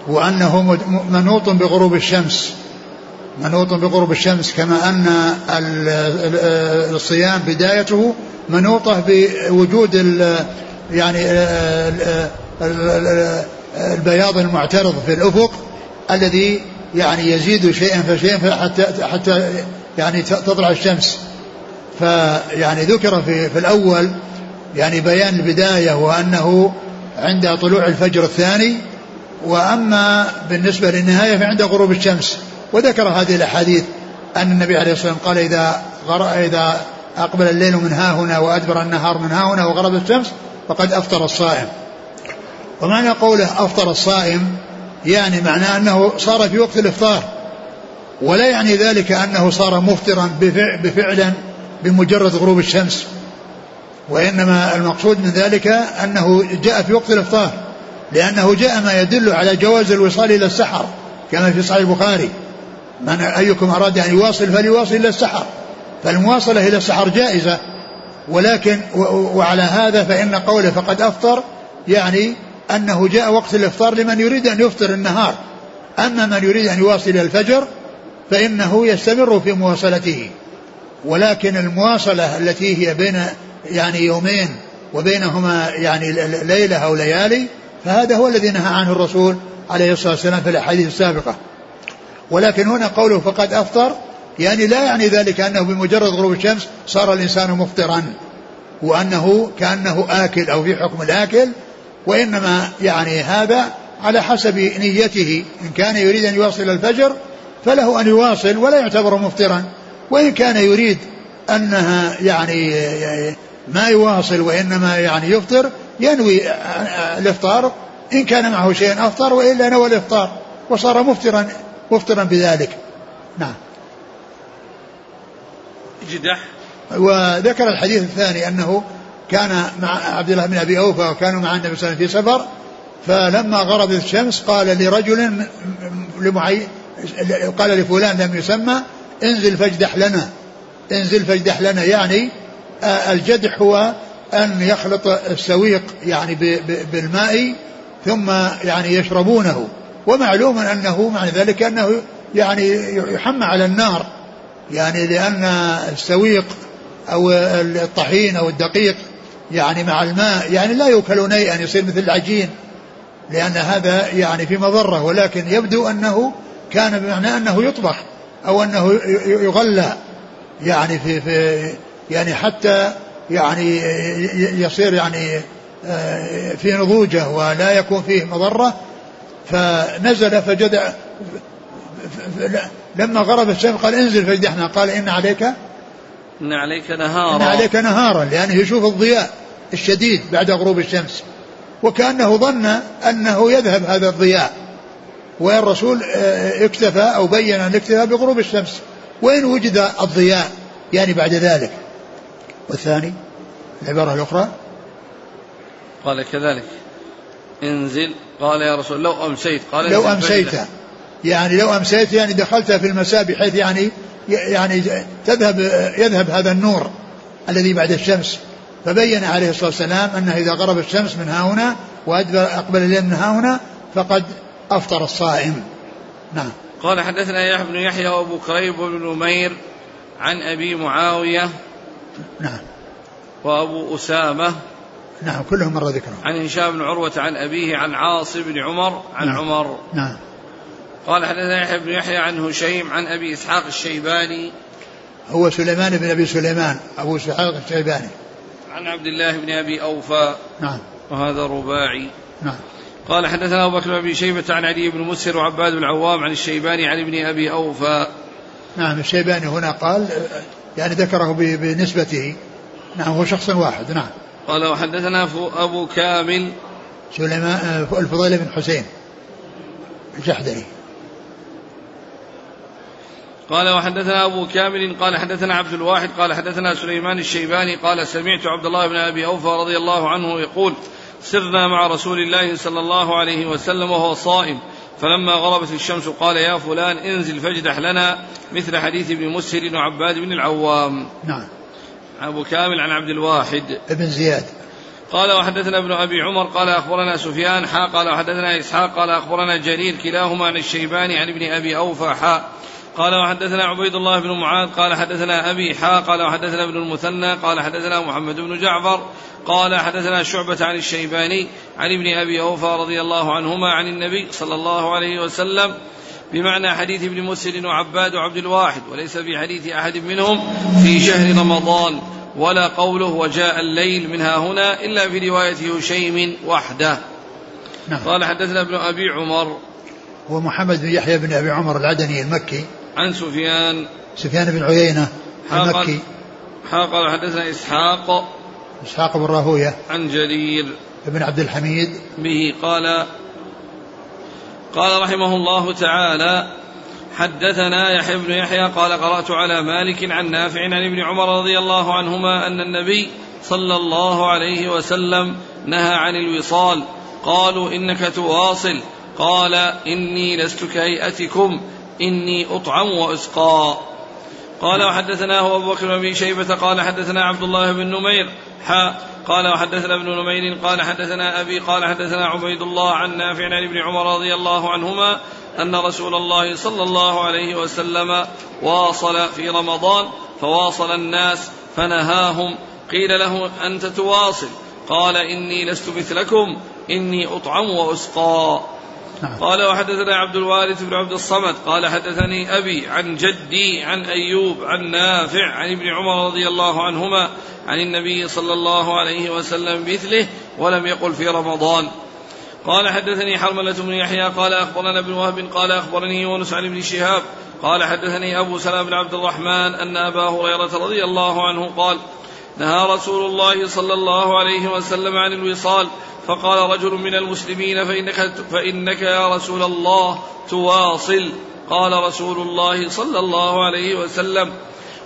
وأنه منوط بغروب الشمس. منوط بغروب الشمس كما أن الصيام بدايته منوطة بوجود يعني البياض المعترض في الأفق الذي يعني يزيد شيئا فشيئا حتى حتى يعني تطلع الشمس. فيعني ذكر في, في الأول يعني بيان البداية وأنه عند طلوع الفجر الثاني وأما بالنسبة للنهاية فعند غروب الشمس. وذكر هذه الأحاديث أن النبي عليه الصلاة والسلام قال إذا إذا أقبل الليل من ها هنا وأدبر النهار من ها هنا وغربت الشمس فقد أفطر الصائم. ومعنى قوله أفطر الصائم يعني معناه أنه صار في وقت الإفطار ولا يعني ذلك أنه صار مفطرا بفعلا بمجرد غروب الشمس. وإنما المقصود من ذلك أنه جاء في وقت الإفطار لأنه جاء ما يدل على جواز الوصال إلى السحر كما في صحيح البخاري. من أيكم أراد أن يواصل فليواصل إلى السحر. فالمواصلة إلى السحر جائزة. ولكن وعلى هذا فإن قوله فقد أفطر يعني أنه جاء وقت الإفطار لمن يريد أن يفطر النهار. أما من يريد أن يواصل إلى الفجر فإنه يستمر في مواصلته. ولكن المواصلة التي هي بين يعني يومين وبينهما يعني ليلة أو ليالي فهذا هو الذي نهى عنه الرسول عليه الصلاة والسلام في الأحاديث السابقة. ولكن هنا قوله فقد أفطر يعني لا يعني ذلك أنه بمجرد غروب الشمس صار الإنسان مفطرا وأنه كأنه آكل أو في حكم الآكل وإنما يعني هذا على حسب نيته إن كان يريد أن يواصل الفجر فله أن يواصل ولا يعتبر مفطرا وإن كان يريد أنها يعني ما يواصل وإنما يعني يفطر ينوي الإفطار إن كان معه شيء أفطر وإلا نوى الإفطار وصار مفطرا. مفطرا بذلك. نعم. جدح. وذكر الحديث الثاني أنه كان مع عبد الله بن أبي أوفى وكانوا مع النبي صلى الله عليه وسلم في سفر فلما غربت الشمس قال لرجل لمعي قال لفلان لم يسمى انزل فاجدح لنا. انزل فاجدح لنا يعني الجدح هو أن يخلط السويق يعني بالماء ثم يعني يشربونه. ومعلوم أنه معنى ذلك أنه يعني يحمى على النار يعني لأن السويق أو الطحين أو الدقيق يعني مع الماء يعني لا يوكل نيئا يصير مثل العجين لأن هذا يعني في مضرة ولكن يبدو أنه كان بمعنى أنه يطبخ أو أنه يغلى يعني في, في يعني حتى يعني يصير يعني آه، في نضوجه ولا يكون فيه مضرة فنزل فجد لما غرب الشمس قال انزل فاجدحنا قال إن عليك إن عليك نهارا. إن عليك نهارا لأنه يشوف الضياء الشديد بعد غروب الشمس. وكأنه ظن أنه يذهب هذا الضياء. والرسول آه، اكتفى أو بين الاكتفاء بغروب الشمس. وإن وجد الضياء؟ يعني بعد ذلك. والثاني العبارة الأخرى. قال كذلك انزل قال يا رسول لو أمسيت قال لو أمسيت. يعني لو أمسيت يعني دخلت في المساء بحيث يعني يعني تذهب يذهب هذا النور الذي بعد الشمس. فبين عليه الصلاة والسلام أنه إذا غرب الشمس من ها هنا وأدبر أقبل الليل من ها هنا فقد أفطر الصائم. نعم. قال حدثنا يحيى بن يحيى وأبو كريب وابن نمير عن أبي معاوية نعم. وأبو أسامة نعم كلهم مر ذكرهم. عن هشام بن عروة عن أبيه عن عاصم بن عمر عن نعم. عمر. نعم. قال حدثنا يحيى بن يحيى عن هشيم عن أبي إسحاق الشيباني. هو سليمان بن أبي سليمان أبو إسحاق الشيباني. عن عبد الله بن أبي أوفى. نعم. وهذا رباعي. نعم. قال حدثنا أبو بكر بن أبي شيبة عن علي بن مسهر وعباد بن العوام عن الشيباني عن ابن أبي أوفى. نعم الشيباني هنا قال يعني ذكره بنسبته. نعم هو شخص واحد. نعم. قال وحدثنا أبو كامل. سليمان الفضيل بن حسين الجحدري. قال وحدثنا أبو كامل قال حدثنا عبد الواحد قال حدثنا سليمان الشيباني قال سمعت عبد الله بن أبي أوفى رضي الله عنه يقول سرنا مع رسول الله صلى الله عليه وسلم وهو صائم فلما غربت الشمس قال يا فلان انزل فاجدح لنا مثل حديث ابن مسهر وعباد بن العوام. نعم. أبو كامل عن عبد الواحد. ابن زياد. قال وحدثنا ابن أبي عمر قال أخبرنا سفيان حا قال وحدثنا إسحاق قال أخبرنا جرير كلاهما عن الشيباني عن ابن أبي أوفى حا. قال وحدثنا عبيد الله بن معاذ قال حدثنا أبي حا قال وحدثنا ابن المثنى قال حدثنا محمد بن جعفر قال حدثنا شعبة عن الشيباني عن ابن أبي أوفى رضي الله عنهما عن النبي صلى الله عليه وسلم بمعنى حديث ابن مسلم وعباد وعبد الواحد وليس في حديث أحد منهم في شهر رمضان ولا قوله وجاء الليل منها هنا إلا في رواية هشيم وحده. نعم. قال حدثنا ابن أبي عمر. ومحمد بن يحيى بن أبي عمر العدني المكي. عن سفيان. سفيان بن عيينة المكي. قال حدثنا إسحاق. إسحاق بن راهوية. عن جرير بن عبد الحميد. به قال قال رحمه الله تعالى حدثنا يحيى بن يحيى قال قرأت على مالك عن نافع عن ابن عمر رضي الله عنهما أن النبي صلى الله عليه وسلم نهى عن الوصال. قالوا إنك تواصل. قال إني لست كهيئتكم. إني أطعم وأسقى. قال وحدثناه أبو بكر بن شيبة قال حدثنا عبد الله بن نمير. حاء قال وحدثنا ابن نمير قال حدثنا أبي قال حدثنا عبيد الله عن نافع عن ابن عمر رضي الله عنهما أن رسول الله صلى الله عليه وسلم واصل في رمضان فواصل الناس فنهاهم. قيل له أنت تواصل. قال إني لست مثلكم. إني أطعم وأسقى. نعم. قال وحدثنا عبد الوارث بن عبد الصمد قال حدثني أبي عن جدي عن أيوب عن نافع عن ابن عمر رضي الله عنهما عن النبي صلى الله عليه وسلم مثله ولم يقل في رمضان قال حدثني حرملة بن يحيى قال أخبرنا ابن وهب قال أخبرني يونس عن ابن شهاب قال حدثني أبو سلام بن عبد الرحمن أن أبا هريرة رضي الله عنه قال نهى رسول الله صلى الله عليه وسلم عن الوصال فقال رجل من المسلمين فإنك, فإنك يا رسول الله تواصل. قال رسول الله صلى الله عليه وسلم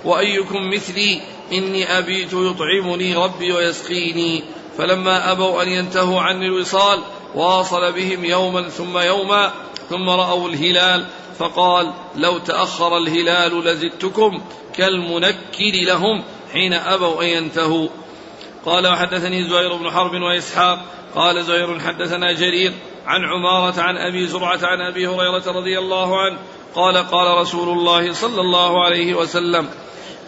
وأيكم مثلي؟ إني أبيت يطعمني ربي ويسقيني. فلما أبوا أن ينتهوا عن الوصال واصل بهم يوما ثم يوما ثم رأوا الهلال فقال لو تأخر الهلال لزدتكم كالمنكر لهم. حين أبوا أن ينتهوا. قال وحدثني زهير بن حرب وإسحاق. قال زهير حدثنا جرير عن عمارة عن أبي زرعة عن أبي هريرة رضي الله عنه. قال قال رسول الله صلى الله عليه وسلم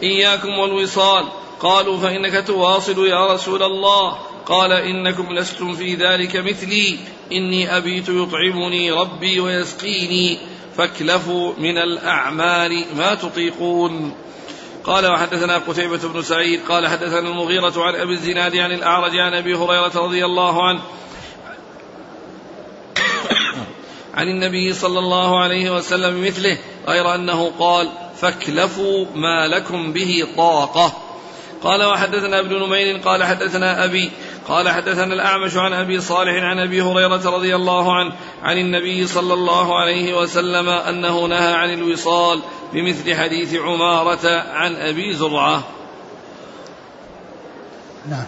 إياكم والوصال. قالوا فإنك تواصل يا رسول الله. قال إنكم لستم في ذلك مثلي. إني أبيت يطعمني ربي ويسقيني. فاكلفوا من الأعمال ما تطيقون. قال وحدثنا قتيبة بن سعيد قال حدثنا المغيرة عن أبي الزناد عن الأعرج عن أبي هريرة رضي الله عنه عن النبي صلى الله عليه وسلم مثله غير أنه قال فاكلفوا ما لكم به طاقة. قال وحدثنا ابن نمير قال حدثنا أبي قال حدثنا الأعمش عن أبي صالح عن أبي هريرة رضي الله عنه عن النبي صلى الله عليه وسلم أنه نهى عن الوصال بمثل حديث عمارة عن أبي زرعة. نعم.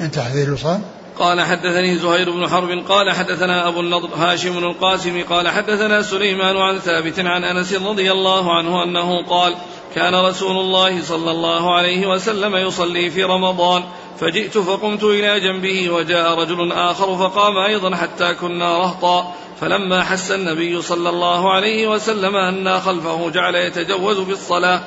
انتهى حديث الوصال؟ قال حدثني زهير بن حرب قال حدثنا أبو النضر هاشم القاسم قال حدثنا سليمان عن ثابت عن أنس رضي الله عنه أنه قال كان رسول الله صلى الله عليه وسلم يصلي في رمضان فجئت فقمت إلى جنبه وجاء رجل آخر فقام أيضا حتى كنا رهطا فلما حس النبي صلى الله عليه وسلم أنا خلفه جعل يتجوز بالصلاة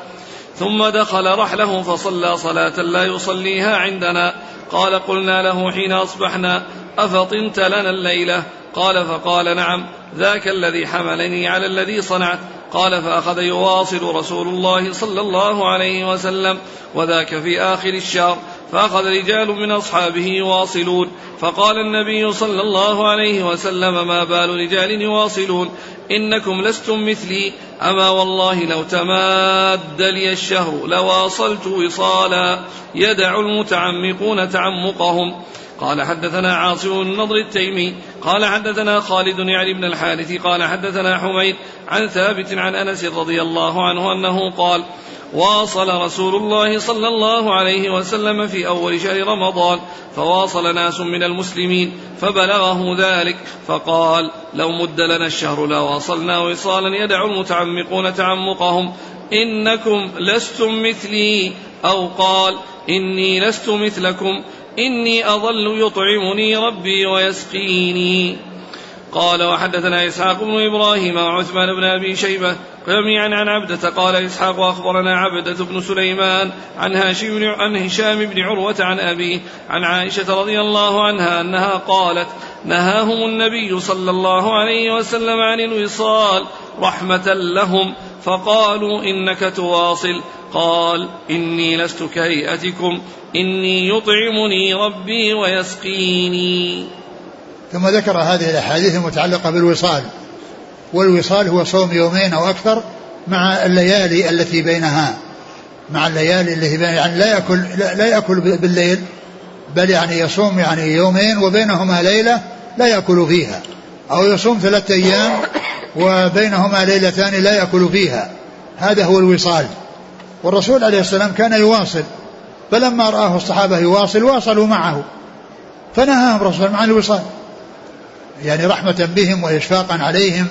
ثم دخل رحله فصلى صلاة لا يصليها عندنا قال قلنا له حين أصبحنا أفطنت لنا الليلة؟ قال فقال نعم ذاك الذي حملني على الذي صنعت. قال فأخذ يواصل رسول الله صلى الله عليه وسلم وذاك في آخر الشهر. فأخذ رجال من أصحابه يواصلون. فقال النبي صلى الله عليه وسلم ما بال رجال يواصلون؟ إنكم لستم مثلي. أما والله لو تماد لي الشهر لواصلت وصالا. يدع المتعمقون تعمقهم. قال حدثنا عاصم النضر التيمي. قال حدثنا خالد يعني بن الحارث. قال حدثنا حميد عن ثابت عن أنس رضي الله عنه أنه قال واصل رسول الله صلى الله عليه وسلم في أول شهر رمضان فواصل ناس من المسلمين فبلغه ذلك فقال لو مد لنا الشهر لواصلنا وصالا يدع المتعمقون تعمقهم إنكم لستم مثلي. أو قال إني لست مثلكم إني أظل يطعمني ربي ويسقيني. قال وحدثنا إسحاق بن إبراهيم وعثمان بن أبي شيبة جميعا عن عبدة قال إسحاق أخبرنا عبدة بن سليمان عن هاشم عن هشام بن عروة عن أبيه عن عائشة رضي الله عنها أنها قالت نهاهم النبي صلى الله عليه وسلم عن الوصال رحمة لهم فقالوا إنك تواصل. قال إني لست كهيئتكم إني يطعمني ربي ويسقيني. ثم ذكر هذه الأحاديث المتعلقة بالوصال. والوصال هو صوم يومين أو أكثر مع الليالي التي بينها مع الليالي التي بينها يعني لا يأكل لا, لا يأكل بالليل بل يعني يصوم يعني يومين وبينهما ليلة لا يأكل فيها أو يصوم ثلاثة أيام وبينهما ليلتان لا يأكل فيها هذا هو الوصال. والرسول عليه السلام كان يواصل فلما رآه الصحابة يواصل واصلوا معه فنهاهم الرسول عن الوصال يعني رحمة بهم وإشفاقا عليهم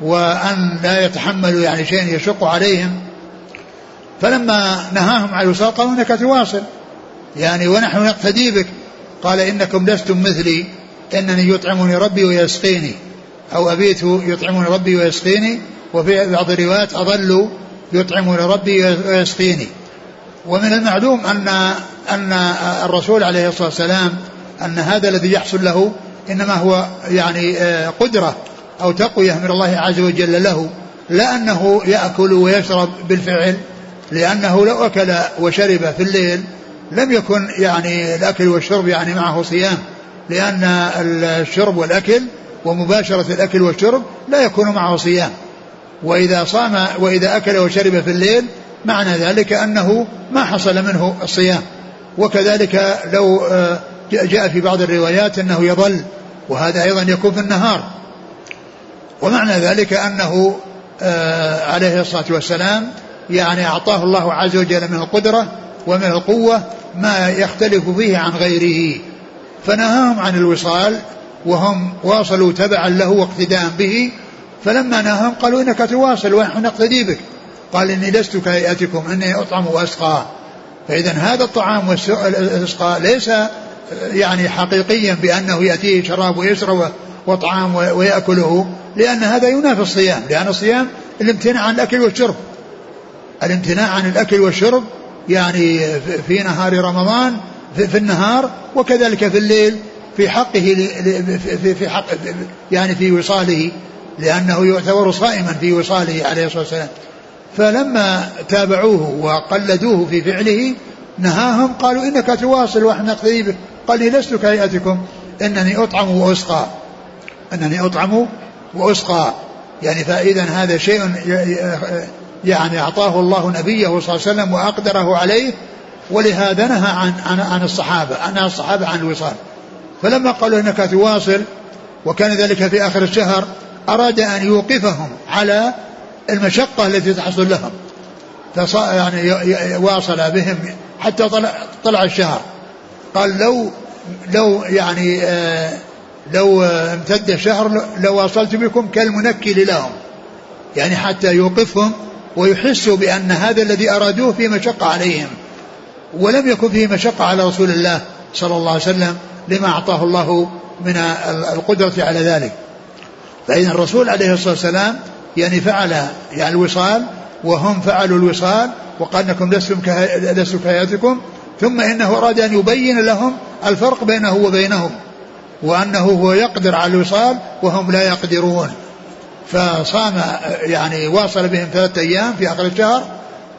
وأن لا يتحملوا يعني شيء يشق عليهم. فلما نهاهم عن الوصال قالوا إنك تواصل. يعني ونحن نقتدي بك. قال إنكم لستم مثلي. إنني يطعمني ربي ويسقيني. أو أبيت يطعمني ربي ويسقيني. وفي بعض الروايات أظل يطعمني ربي ويسقيني. ومن المعلوم أن أن الرسول عليه الصلاة والسلام أن هذا الذي يحصل له إنما هو يعني قدرة. أو تقوية من الله عز وجل له لا أنه يأكل ويشرب بالفعل لأنه لو أكل وشرب في الليل لم يكن يعني الأكل والشرب يعني معه صيام لأن الشرب والأكل ومباشرة الأكل والشرب لا يكون معه صيام. وإذا صام وإذا أكل وشرب في الليل معنى ذلك أنه ما حصل منه الصيام. وكذلك لو آه، جاء في بعض الروايات أنه يظل وهذا أيضا يكون في النهار. ومعنى ذلك أنه آه، عليه الصلاة والسلام يعني أعطاه الله عز وجل من القدرة ومن القوة ما يختلف فيه عن غيره. فنهاهم عن الوصال وهم واصلوا تبعا له واقتداء به. فلما نهاهم قالوا إنك تواصل ونحن نقتدي بك؟ قال إني لست كهيئتكم إني أطعم وأسقى. فاذا هذا الطعام والاسقاء ليس يعني حقيقيا بأنه يأتيه شراب ويشرب وطعام ويأكله لأن هذا ينافي الصيام لأن الصيام الامتناع عن الأكل والشرب. الامتناع عن الأكل والشرب يعني في نهار رمضان في النهار وكذلك في الليل في حقه في حق يعني في وصاله لأنه يعتبر صائما في وصاله عليه الصلاة والسلام. فلما تابعوه وقلدوه في فعله نهاهم قالوا إنك تواصل ونحن نقتدي بك قال لي لست كهيئتكم إنني أطعم وأسقى. أنني أطعم وأسقى. يعني فإذا هذا شيء يعني أعطاه الله نبيه صلى الله عليه وسلم وأقدره عليه ولهذا نهى عن عن عن الصحابة عن الصحابة عن الوصال. فلما قالوا إنك تواصل وكان ذلك في آخر الشهر أراد أن يوقفهم على المشقة التي تحصل لهم. يعني واصل بهم حتى طلع, طلع الشهر. قال لو لو يعني آه لو امتد الشهر لواصلت بكم كالمنكل لهم يعني حتى يوقفهم ويحسوا بأن هذا الذي أرادوه في مشقة عليهم ولم يكن فيه مشقة على رسول الله صلى الله عليه وسلم لما أعطاه الله من القدرة على ذلك. فإذا الرسول عليه الصلاة والسلام يعني فعل يعني الوصال وهم فعلوا الوصال وقال إنكم لستم كهيئتكم ثم إنه أراد أن يبين لهم الفرق بينه وبينهم. وأنه هو يقدر على الوصال وهم لا يقدرون. فصام يعني واصل بهم ثلاثة أيام في آخر الشهر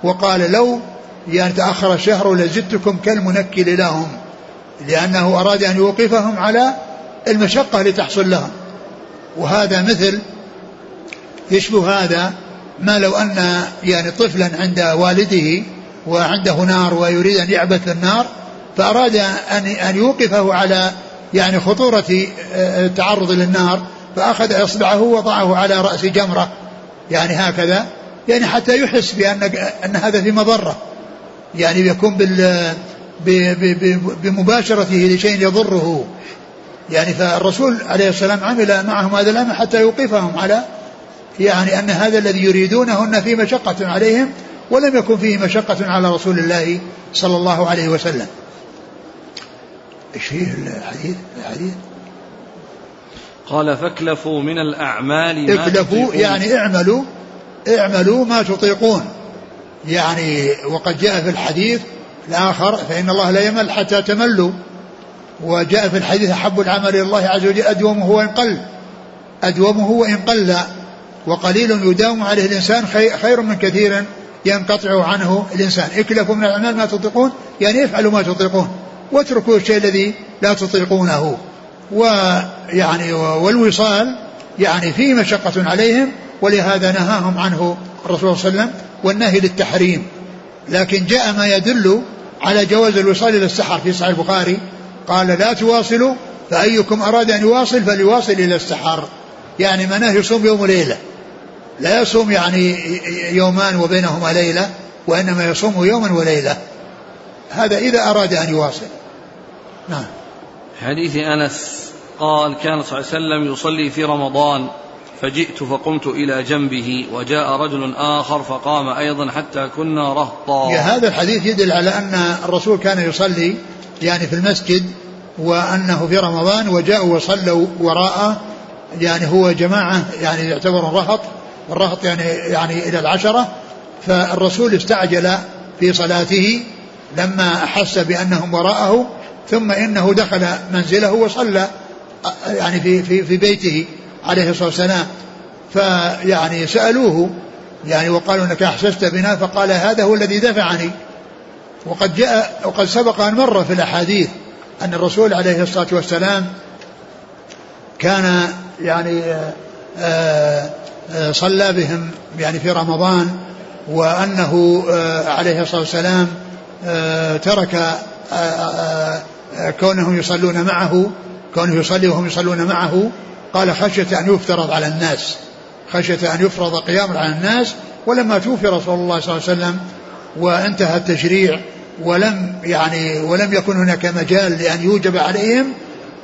وقال لو يعني تأخر الشهر لزدتكم كالمنكل لهم لأنه أراد أن يوقفهم على المشقة اللي تحصل لهم. وهذا مثل يشبه هذا ما لو أن يعني طفلا عند والده وعنده نار ويريد أن يعبث النار فأراد أن أن يوقفه على يعني خطورة آه، التعرض للنار فأخذ إصبعه ووضعه على رأس جمرة. يعني هكذا. يعني حتى يحس بأن أن هذا في مضرة. يعني يكون بال بمباشرته لشيء يضره. يعني فالرسول عليه السلام عمل معهم هذا الأمر حتى يوقفهم على يعني أن هذا الذي يريدونه أن فيه مشقة عليهم ولم يكن فيه مشقة على رسول الله صلى الله عليه وسلم. إيش فيه الحديث الحديث. قال فاكلفوا من الأعمال اكلفوا يعني اعملوا اعملوا ما تطيقون. يعني وقد جاء في الحديث الآخر فإن الله لا يمل حتى تملوا. وجاء في الحديث أحب العمل إلى الله عز وجل أدومه وإن قل. أدومه وإن قل. وقليل يداوم عليه الإنسان خير من كثير ينقطع عنه الإنسان. اكلفوا من الأعمال ما تطيقون يعني افعلوا ما تطيقون. واتركوا الشيء الذي لا تطيقونه. ويعني والوصال يعني فيه مشقة عليهم ولهذا نهاهم عنه الرسول صلى الله عليه وسلم والنهي للتحريم. لكن جاء ما يدل على جواز الوصال إلى السحر في صحيح البخاري. قال لا تواصلوا فأيكم أراد أن يواصل فليواصل إلى السحر. يعني مناه يصوم يوم وليلة. لا يصوم يعني يومان وبينهما ليلة وإنما يصوم يوما وليلة. هذا إذا أراد أن يواصل. نعم. حديث أنس قال كان صلى الله عليه وسلم يصلي في رمضان فجئت فقمت إلى جنبه وجاء رجل آخر فقام أيضا حتى كنا رهطا. هذا الحديث يدل على أن الرسول كان يصلي يعني في المسجد وأنه في رمضان وجاءوا وصلوا وراءه. يعني هو جماعة يعني يعتبر رهط والرهط يعني يعني إلى العشرة. فالرسول استعجل في صلاته لما أحس بأنهم وراءه. ثم إنه دخل منزله وصلى يعني في في في بيته عليه الصلاة والسلام. فيعني سألوه يعني وقالوا إنك أحسست بنا فقال هذا هو الذي دفعني. وقد جاء وقد سبق أن مر في الأحاديث أن الرسول عليه الصلاة والسلام كان يعني آه، آه، صلى بهم يعني في رمضان وأنه آه، عليه الصلاة والسلام ترك كونهم يصلون معه كونه يصلي وهم يصلون معه قال خشية أن يفترض على الناس خشية أن يفرض قيام على الناس ولما توفي رسول الله صلى الله عليه وسلم وانتهى التشريع ولم يعني ولم يكن هناك مجال لأن يوجب عليهم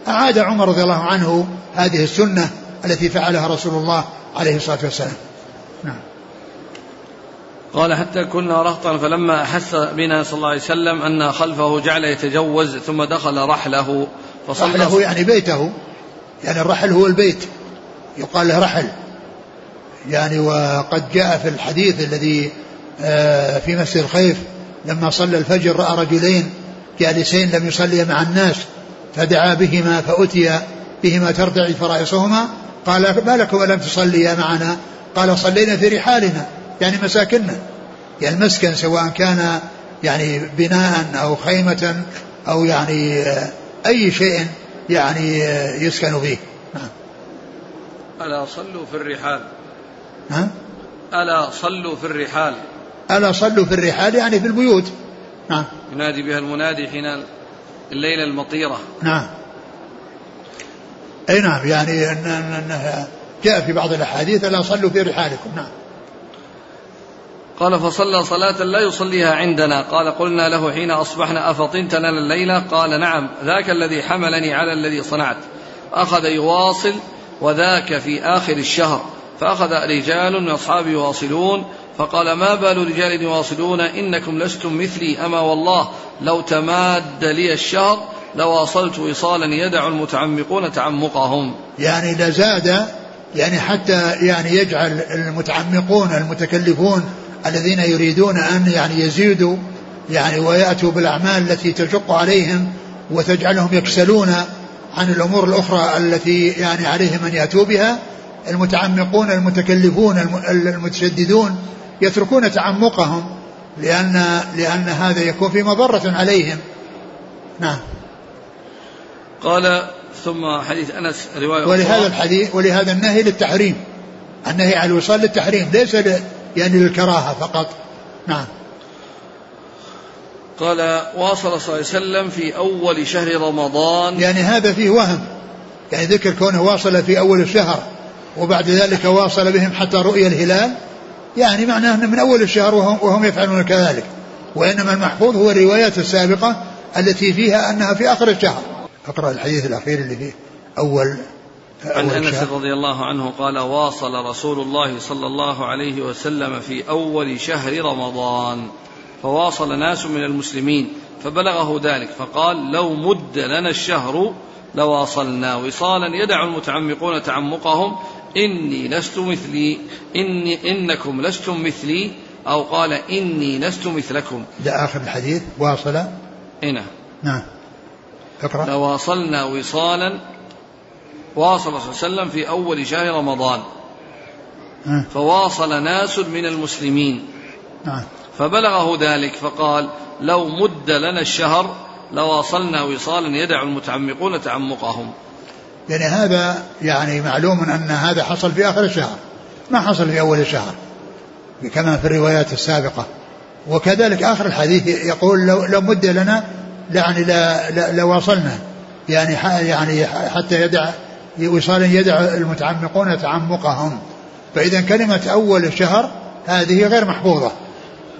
أعاد عمر رضي الله عنه هذه السنة التي فعلها رسول الله عليه الصلاة والسلام. قال حتى كنا رهطا فلما أحس بنا صلى الله عليه وسلم أن خلفه جعل يتجوز ثم دخل رحله فصلى رحله يعني بيته. يعني الرحل هو البيت. يقال له رحل. يعني وقد جاء في الحديث الذي آه، في مسجد الخيف لما صلى الفجر رأى رجلين جالسين لم يصليا مع الناس فدعا بهما فأتي بهما ترتعد فرائصهما. قال ما لكم لم تصليا معنا؟ قال صلينا في رحالنا. يعني مساكننا. يعني المسكن سواء كان يعني بناء أو خيمة أو يعني أي شيء يعني يسكن فيه. نعم. ألا صلوا في الرحال. ها؟ ألا صلوا في الرحال. ألا صلوا في الرحال يعني في البيوت. نعم. ينادي بها المنادي حين الليلة المطيرة. نعم. أي نعم يعني أنه جاء في بعض الأحاديث ألا صلوا في رحالكم. نعم. قال فصلى صلاة لا يصليها عندنا. قال قلنا له حين أصبحنا أفطنت لنا الليلة قال نعم ذاك الذي حملني على الذي صنعت. أخذ يواصل وذاك في آخر الشهر. فأخذ رجال من أصحابه يواصلون. فقال ما بال رجال يواصلون؟ إنكم لستم مثلي. أما والله لو تماد لي الشهر لواصلت وصالا يدع المتعمقون تعمقهم. يعني لزاد يعني حتى يعني يجعل المتعمقون المتكلفون الذين يريدون أن يعني يزيدوا يعني ويأتوا بالأعمال التي تشق عليهم وتجعلهم يكسلون عن الأمور الأخرى التي يعني عليهم أن يأتوا بها المتعمقون المتكلفون المتشددون يتركون تعمقهم لأن لأن هذا يكون في مضرة عليهم. نعم. قال ثم حديث أنس رواية ولهذا الحديث ولهذا النهي للتحريم. النهي عن الوصال للتحريم ليس يعني للكراهة فقط. نعم. قال واصل صلى الله عليه وسلم في أول شهر رمضان. يعني هذا فيه وهم. يعني ذكر كونه واصل في أول الشهر وبعد ذلك واصل بهم حتى رؤية الهلال. يعني معناه أنه من أول الشهر وهم, وهم يفعلون كذلك. وإنما المحفوظ هو الروايات السابقة التي فيها أنها في آخر الشهر. أقرأ الحديث الأخير اللي فيه. أول عن أنس رضي الله عنه قال واصل رسول الله صلى الله عليه وسلم في أول شهر رمضان. فواصل ناس من المسلمين فبلغه ذلك فقال لو مد لنا الشهر لواصلنا. وصالا يدع المتعمقون تعمقهم إني لست مثلي إني إنكم لستم مثلي أو قال إني لست مثلكم. ده آخر الحديث واصل؟ هنا. نعم. اقرأ. لواصلنا وصالا واصل صلى الله عليه وسلم في أول شهر رمضان. فواصل ناس من المسلمين. نعم. فبلغه ذلك فقال لو مد لنا الشهر لواصلنا وصالا يدع المتعمقون تعمقهم. يعني هذا يعني معلوم أن هذا حصل في آخر الشهر ما حصل في أول الشهر كما في الروايات السابقة. وكذلك آخر الحديث يقول لو, لو مد لنا يعني لواصلنا. يعني يعني حتى يدع وصالا يدع المتعمقون تعمقهم. فإذا كلمة أول الشهر هذه غير محفوظة.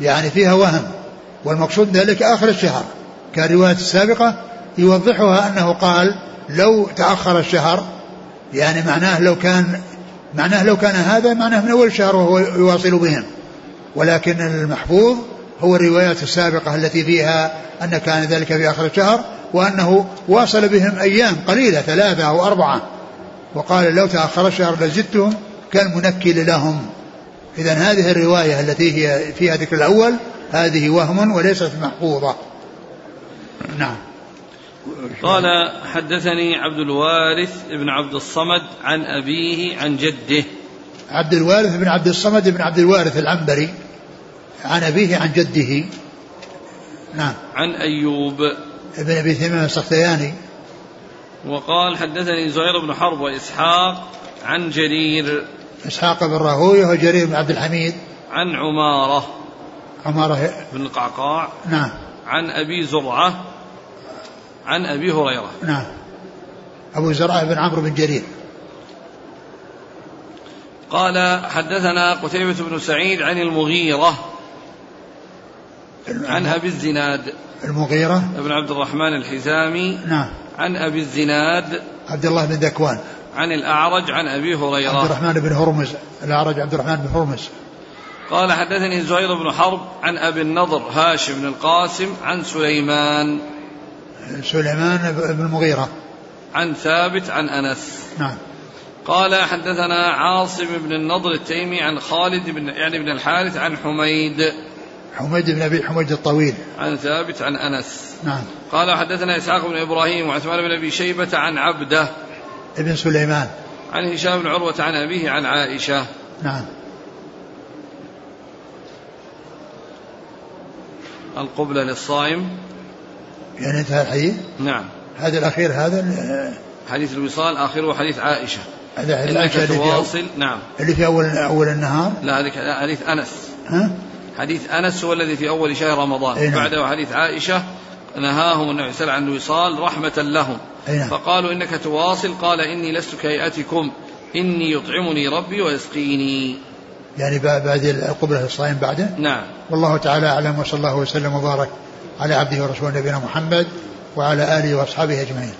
يعني فيها وهم. والمقصود ذلك آخر الشهر. كالرواية السابقة يوضحها أنه قال لو تأخر الشهر يعني معناه لو كان معناه لو كان هذا معناه من أول الشهر وهو يواصل بهم. ولكن المحفوظ هو الروايات السابقة التي فيها أن كان ذلك في آخر الشهر وأنه واصل بهم أيام قليلة ثلاثة أو أربعة. وقال لو تأخر الشهر لزدتهم كالمنكل لهم. إذا هذه الرواية التي هي فيها ذكر الأول هذه وهم وليست محفوظة. نعم. قال حدثني عبد الوارث بن عبد الصمد عن أبيه عن جده. عبد الوارث بن عبد الصمد بن عبد الوارث العنبري عن أبيه عن جده. نعم. عن أيوب. ابن أبي ثمام السختياني. وقال حدثني زهير بن حرب وإسحاق عن جرير. إسحاق بن راهويه وجرير بن عبد الحميد. عن عمارة. عمارة. بن القعقاع نعم. عن أبي زرعة. عن أبي هريرة. نعم. أبو زرعة بن عمرو بن جرير. قال حدثنا قتيبة بن سعيد عن المغيرة. عن أبي الزناد. المغيرة. بن عبد الرحمن الحزامي. نعم. عن أبي الزناد عبد الله بن ذكوان عن الأعرج عن أبي عبد هريرة الرحمن بن هرمز الأعرج عبد الرحمن بن هرمز. قال حدثني زهير بن حرب عن أبي النضر هاشم بن القاسم عن سليمان. سليمان بن المغيرة. عن ثابت عن أنس. نعم. قال حدثنا عاصم بن النضر التيمي عن خالد بن يعني بن الحارث عن حميد. حميد بن أبي حميد الطويل. عن ثابت عن أنس. نعم. قال حدثنا إسحاق بن إبراهيم وعثمان بن أبي شيبة عن عبده. ابن سليمان. عن هشام بن عروة عن أبيه عن عائشة. نعم. القبلة للصائم. يعني انتهى الحديث؟ نعم. هذا الأخير هذا حديث الوصال آخره حديث عائشة. هذا حديث عائشة اللي تواصل. نعم. اللي في أول أول النهار؟ لا هذيك لا، حديث أنس. ها؟ حديث أنس هو الذي في أول شهر رمضان. أي نعم. بعده حديث عائشة نهاهم النبي صلى الله عن الوصال رحمة لهم. أي نعم. فقالوا إنك تواصل. قال إني لست كهيئتكم. إني يطعمني ربي ويسقيني. يعني بعد بعد القبلة الصائم بعده؟ نعم. والله تعالى أعلم وصلى الله وسلم وبارك على عبده ورسوله نبينا محمد وعلى آله وأصحابه أجمعين.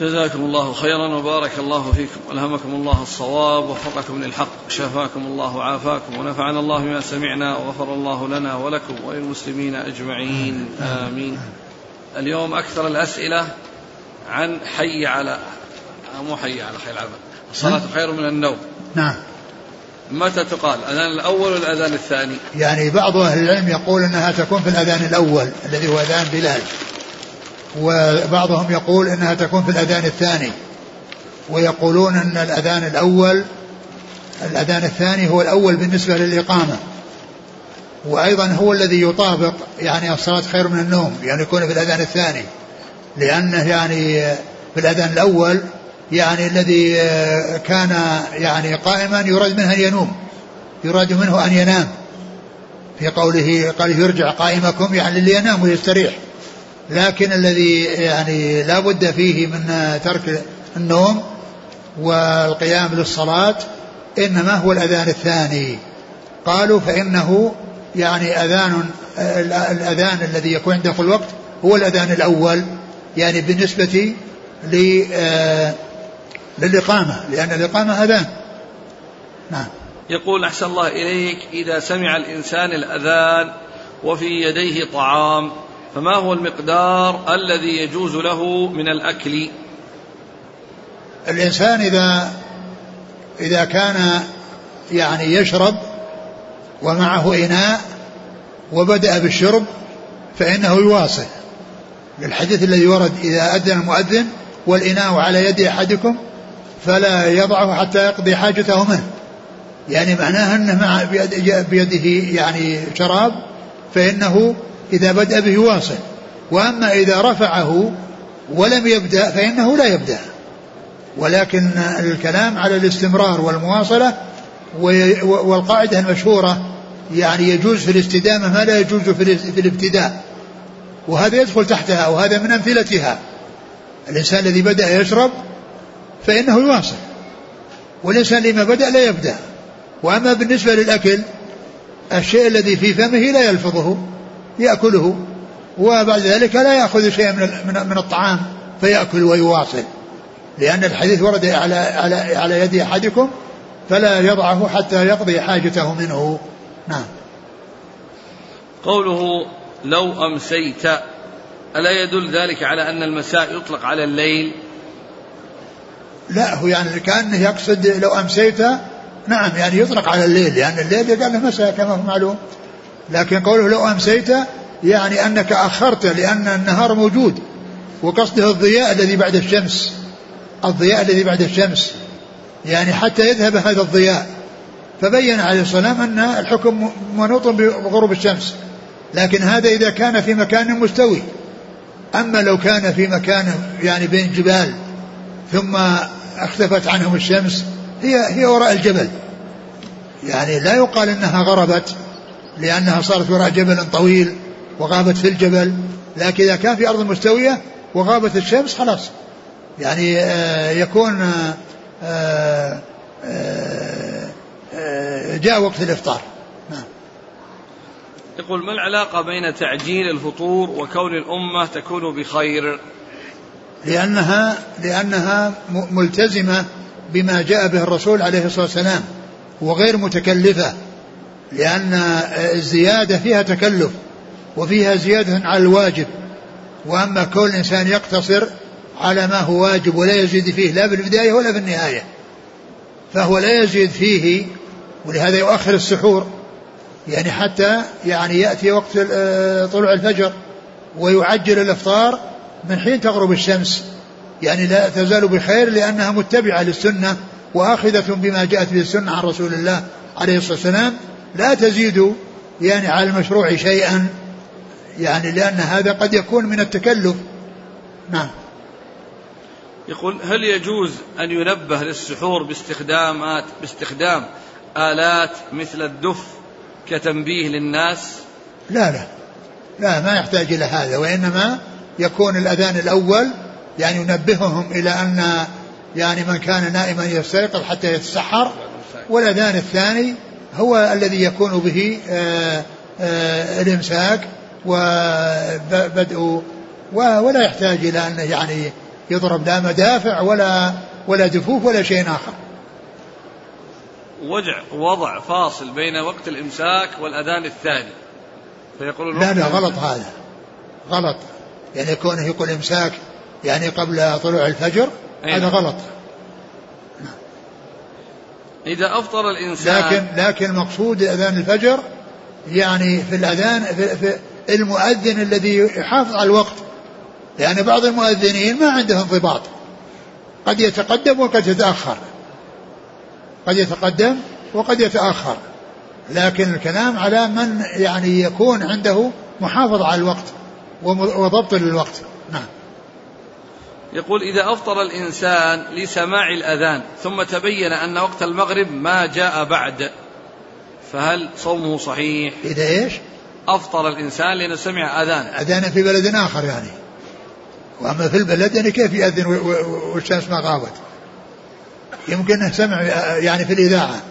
جزاكم الله خيرا وبارك الله فيكم. ألهمكم الله الصواب ووفقكم للحق شفاكم الله وعافاكم ونفعنا الله بما سمعنا وغفر الله لنا ولكم وللمسلمين أجمعين. آمين. اليوم أكثر الأسئلة عن حي على مو حي على خير العمل الصلاة خير من النوم. نعم. متى تقال؟ الأذان الأول والأذان الثاني؟ يعني بعض أهل العلم يقول أنها تكون في الأذان الأول الذي هو أذان بلال. وبعضهم يقول أنها تكون في الأذان الثاني ويقولون أن الأذان الأول الأذان الثاني هو الأول بالنسبة للإقامة وأيضا هو الذي يطابق يعني الصلاة خير من النوم يعني يكون في الأذان الثاني لأنه يعني في الأذان الأول يعني الذي كان يعني قائما يراد منه أن ينوم يراد منه أن ينام في قوله قال يرجع قائمكم يعني اللي ينام ويستريح. لكن الذي يعني لا بد فيه من ترك النوم والقيام للصلاة إنما هو الأذان الثاني. قالوا فإنه يعني أذان الأذان الذي يكون عند كل وقت هو الأذان الأول يعني بالنسبة للإقامة لأن الإقامة أذان. نعم. يقول أحسن الله إليك إذا سمع الإنسان الأذان وفي يديه طعام فما هو المقدار الذي يجوز له من الأكل؟ الإنسان إذا إذا كان يعني يشرب ومعه إناء وبدأ بالشرب فإنه يواصل. الحديث الذي ورد إذا أذن المؤذن والإناء على يد أحدكم فلا يضعه حتى يقضي حاجته منه. يعني معناها أنه مع بيده يعني شراب فإنه إذا بدأ به واصل. وأما إذا رفعه ولم يبدأ فإنه لا يبدأ. ولكن الكلام على الاستمرار والمواصلة والقاعدة المشهورة يعني يجوز في الاستدامة ما لا يجوز في الابتداء. وهذا يدخل تحتها وهذا من أمثلتها. الإنسان الذي بدأ يشرب فإنه يواصل. والإنسان لما بدأ لا يبدأ. وأما بالنسبة للأكل الشيء الذي في فمه لا يلفظه. يأكله وبعد ذلك لا يأخذ شيئا من من الطعام فيأكل ويواصل. لأن الحديث ورد على على على يد أحدكم فلا يضعه حتى يقضي حاجته منه. نعم. قوله لو أمسيت ألا يدل ذلك على أن المساء يطلق على الليل؟ لا هو يعني كأنه يقصد لو أمسيت نعم يعني يطلق على الليل لأن الليل قال له مساء كما هو معلوم. لكن قوله لو أمسيت يعني أنك أخرت لأن النهار موجود وقصده الضياء الذي بعد الشمس الضياء الذي بعد الشمس يعني حتى يذهب هذا الضياء. فبين عليه السلام أن الحكم منوط بغروب الشمس. لكن هذا إذا كان في مكان مستوي. أما لو كان في مكان يعني بين جبال ثم اختفت عنهم الشمس هي هي وراء الجبل. يعني لا يقال إنها غربت. لأنها صارت وراء جبل طويل وغابت في الجبل لكن إذا كان في أرض مستوية وغابت الشمس خلاص. يعني آه، يكون آه، آه، جاء وقت الإفطار. نعم. يقول ما العلاقة بين تعجيل الفطور وكون الأمة تكون بخير؟ لأنها لأنها ملتزمة بما جاء به الرسول عليه الصلاة والسلام وغير متكلفة. لأن الزيادة فيها تكلف وفيها زيادة على الواجب. وأما كل إنسان يقتصر على ما هو واجب ولا يزيد فيه لا بالبداية ولا في النهاية. فهو لا يزيد فيه ولهذا يؤخر السحور. يعني حتى يعني يأتي وقت طلوع الفجر ويعجل الإفطار من حين تغرب الشمس. يعني لا تزال بخير لأنها متبعة للسنة وآخذة بما جاءت به السنة عن رسول الله عليه الصلاة والسلام. لا تزيد يعني على المشروع شيئا يعني لأن هذا قد يكون من التكلف. نعم. يقول هل يجوز أن ينبه للسحور باستخدامات باستخدام آلات مثل الدف كتنبيه للناس؟ لا لا. لا ما يحتاج إلى هذا وإنما يكون الأذان الأول يعني ينبههم إلى أن يعني من كان نائما يستيقظ حتى يتسحر والأذان الثاني هو الذي يكون به آآ آآ الإمساك وبدء ولا يحتاج إلى أن يعني يضرب لا مدافع ولا ولا دفوف ولا شيء آخر. وجع وضع فاصل بين وقت الإمساك والأذان الثاني. فيقول لا لا غلط هذا. غلط. يعني كونه يقول إمساك يعني قبل طلوع الفجر هذا نعم. غلط. إذا أفطر الإنسان لكن لكن المقصود أذان الفجر يعني في الأذان في, في المؤذن الذي يحافظ على الوقت. لأن بعض المؤذنين ما عنده انضباط. قد يتقدم وقد يتأخر. قد يتقدم وقد يتأخر. لكن الكلام على من يعني يكون عنده محافظة على الوقت وضبط للوقت. نعم. يقول إذا أفطر الإنسان لسماع الأذان ثم تبين أن وقت المغرب ما جاء بعد فهل صومه صحيح؟ إذا إيش؟ أفطر الإنسان لأنه سمع أذان. أذان في بلد آخر يعني. وأما في البلد يعني كيف يأذن والشمس ما غابت؟ يمكن سمع يعني في الإذاعة.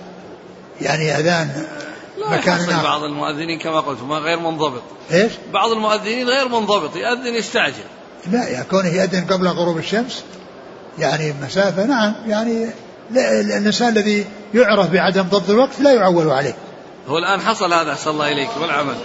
يعني أذان مكان آخر. بعض المؤذنين كما قلت ما غير منضبط. إيش؟ بعض المؤذنين غير منضبط يأذن يستعجل. لا يا كونه يأذن قبل غروب الشمس يعني مسافة نعم يعني الإنسان الذي يعرف بعدم ضبط الوقت لا يعول عليه. هو الآن حصل هذا أحسن الله إليك والعمل.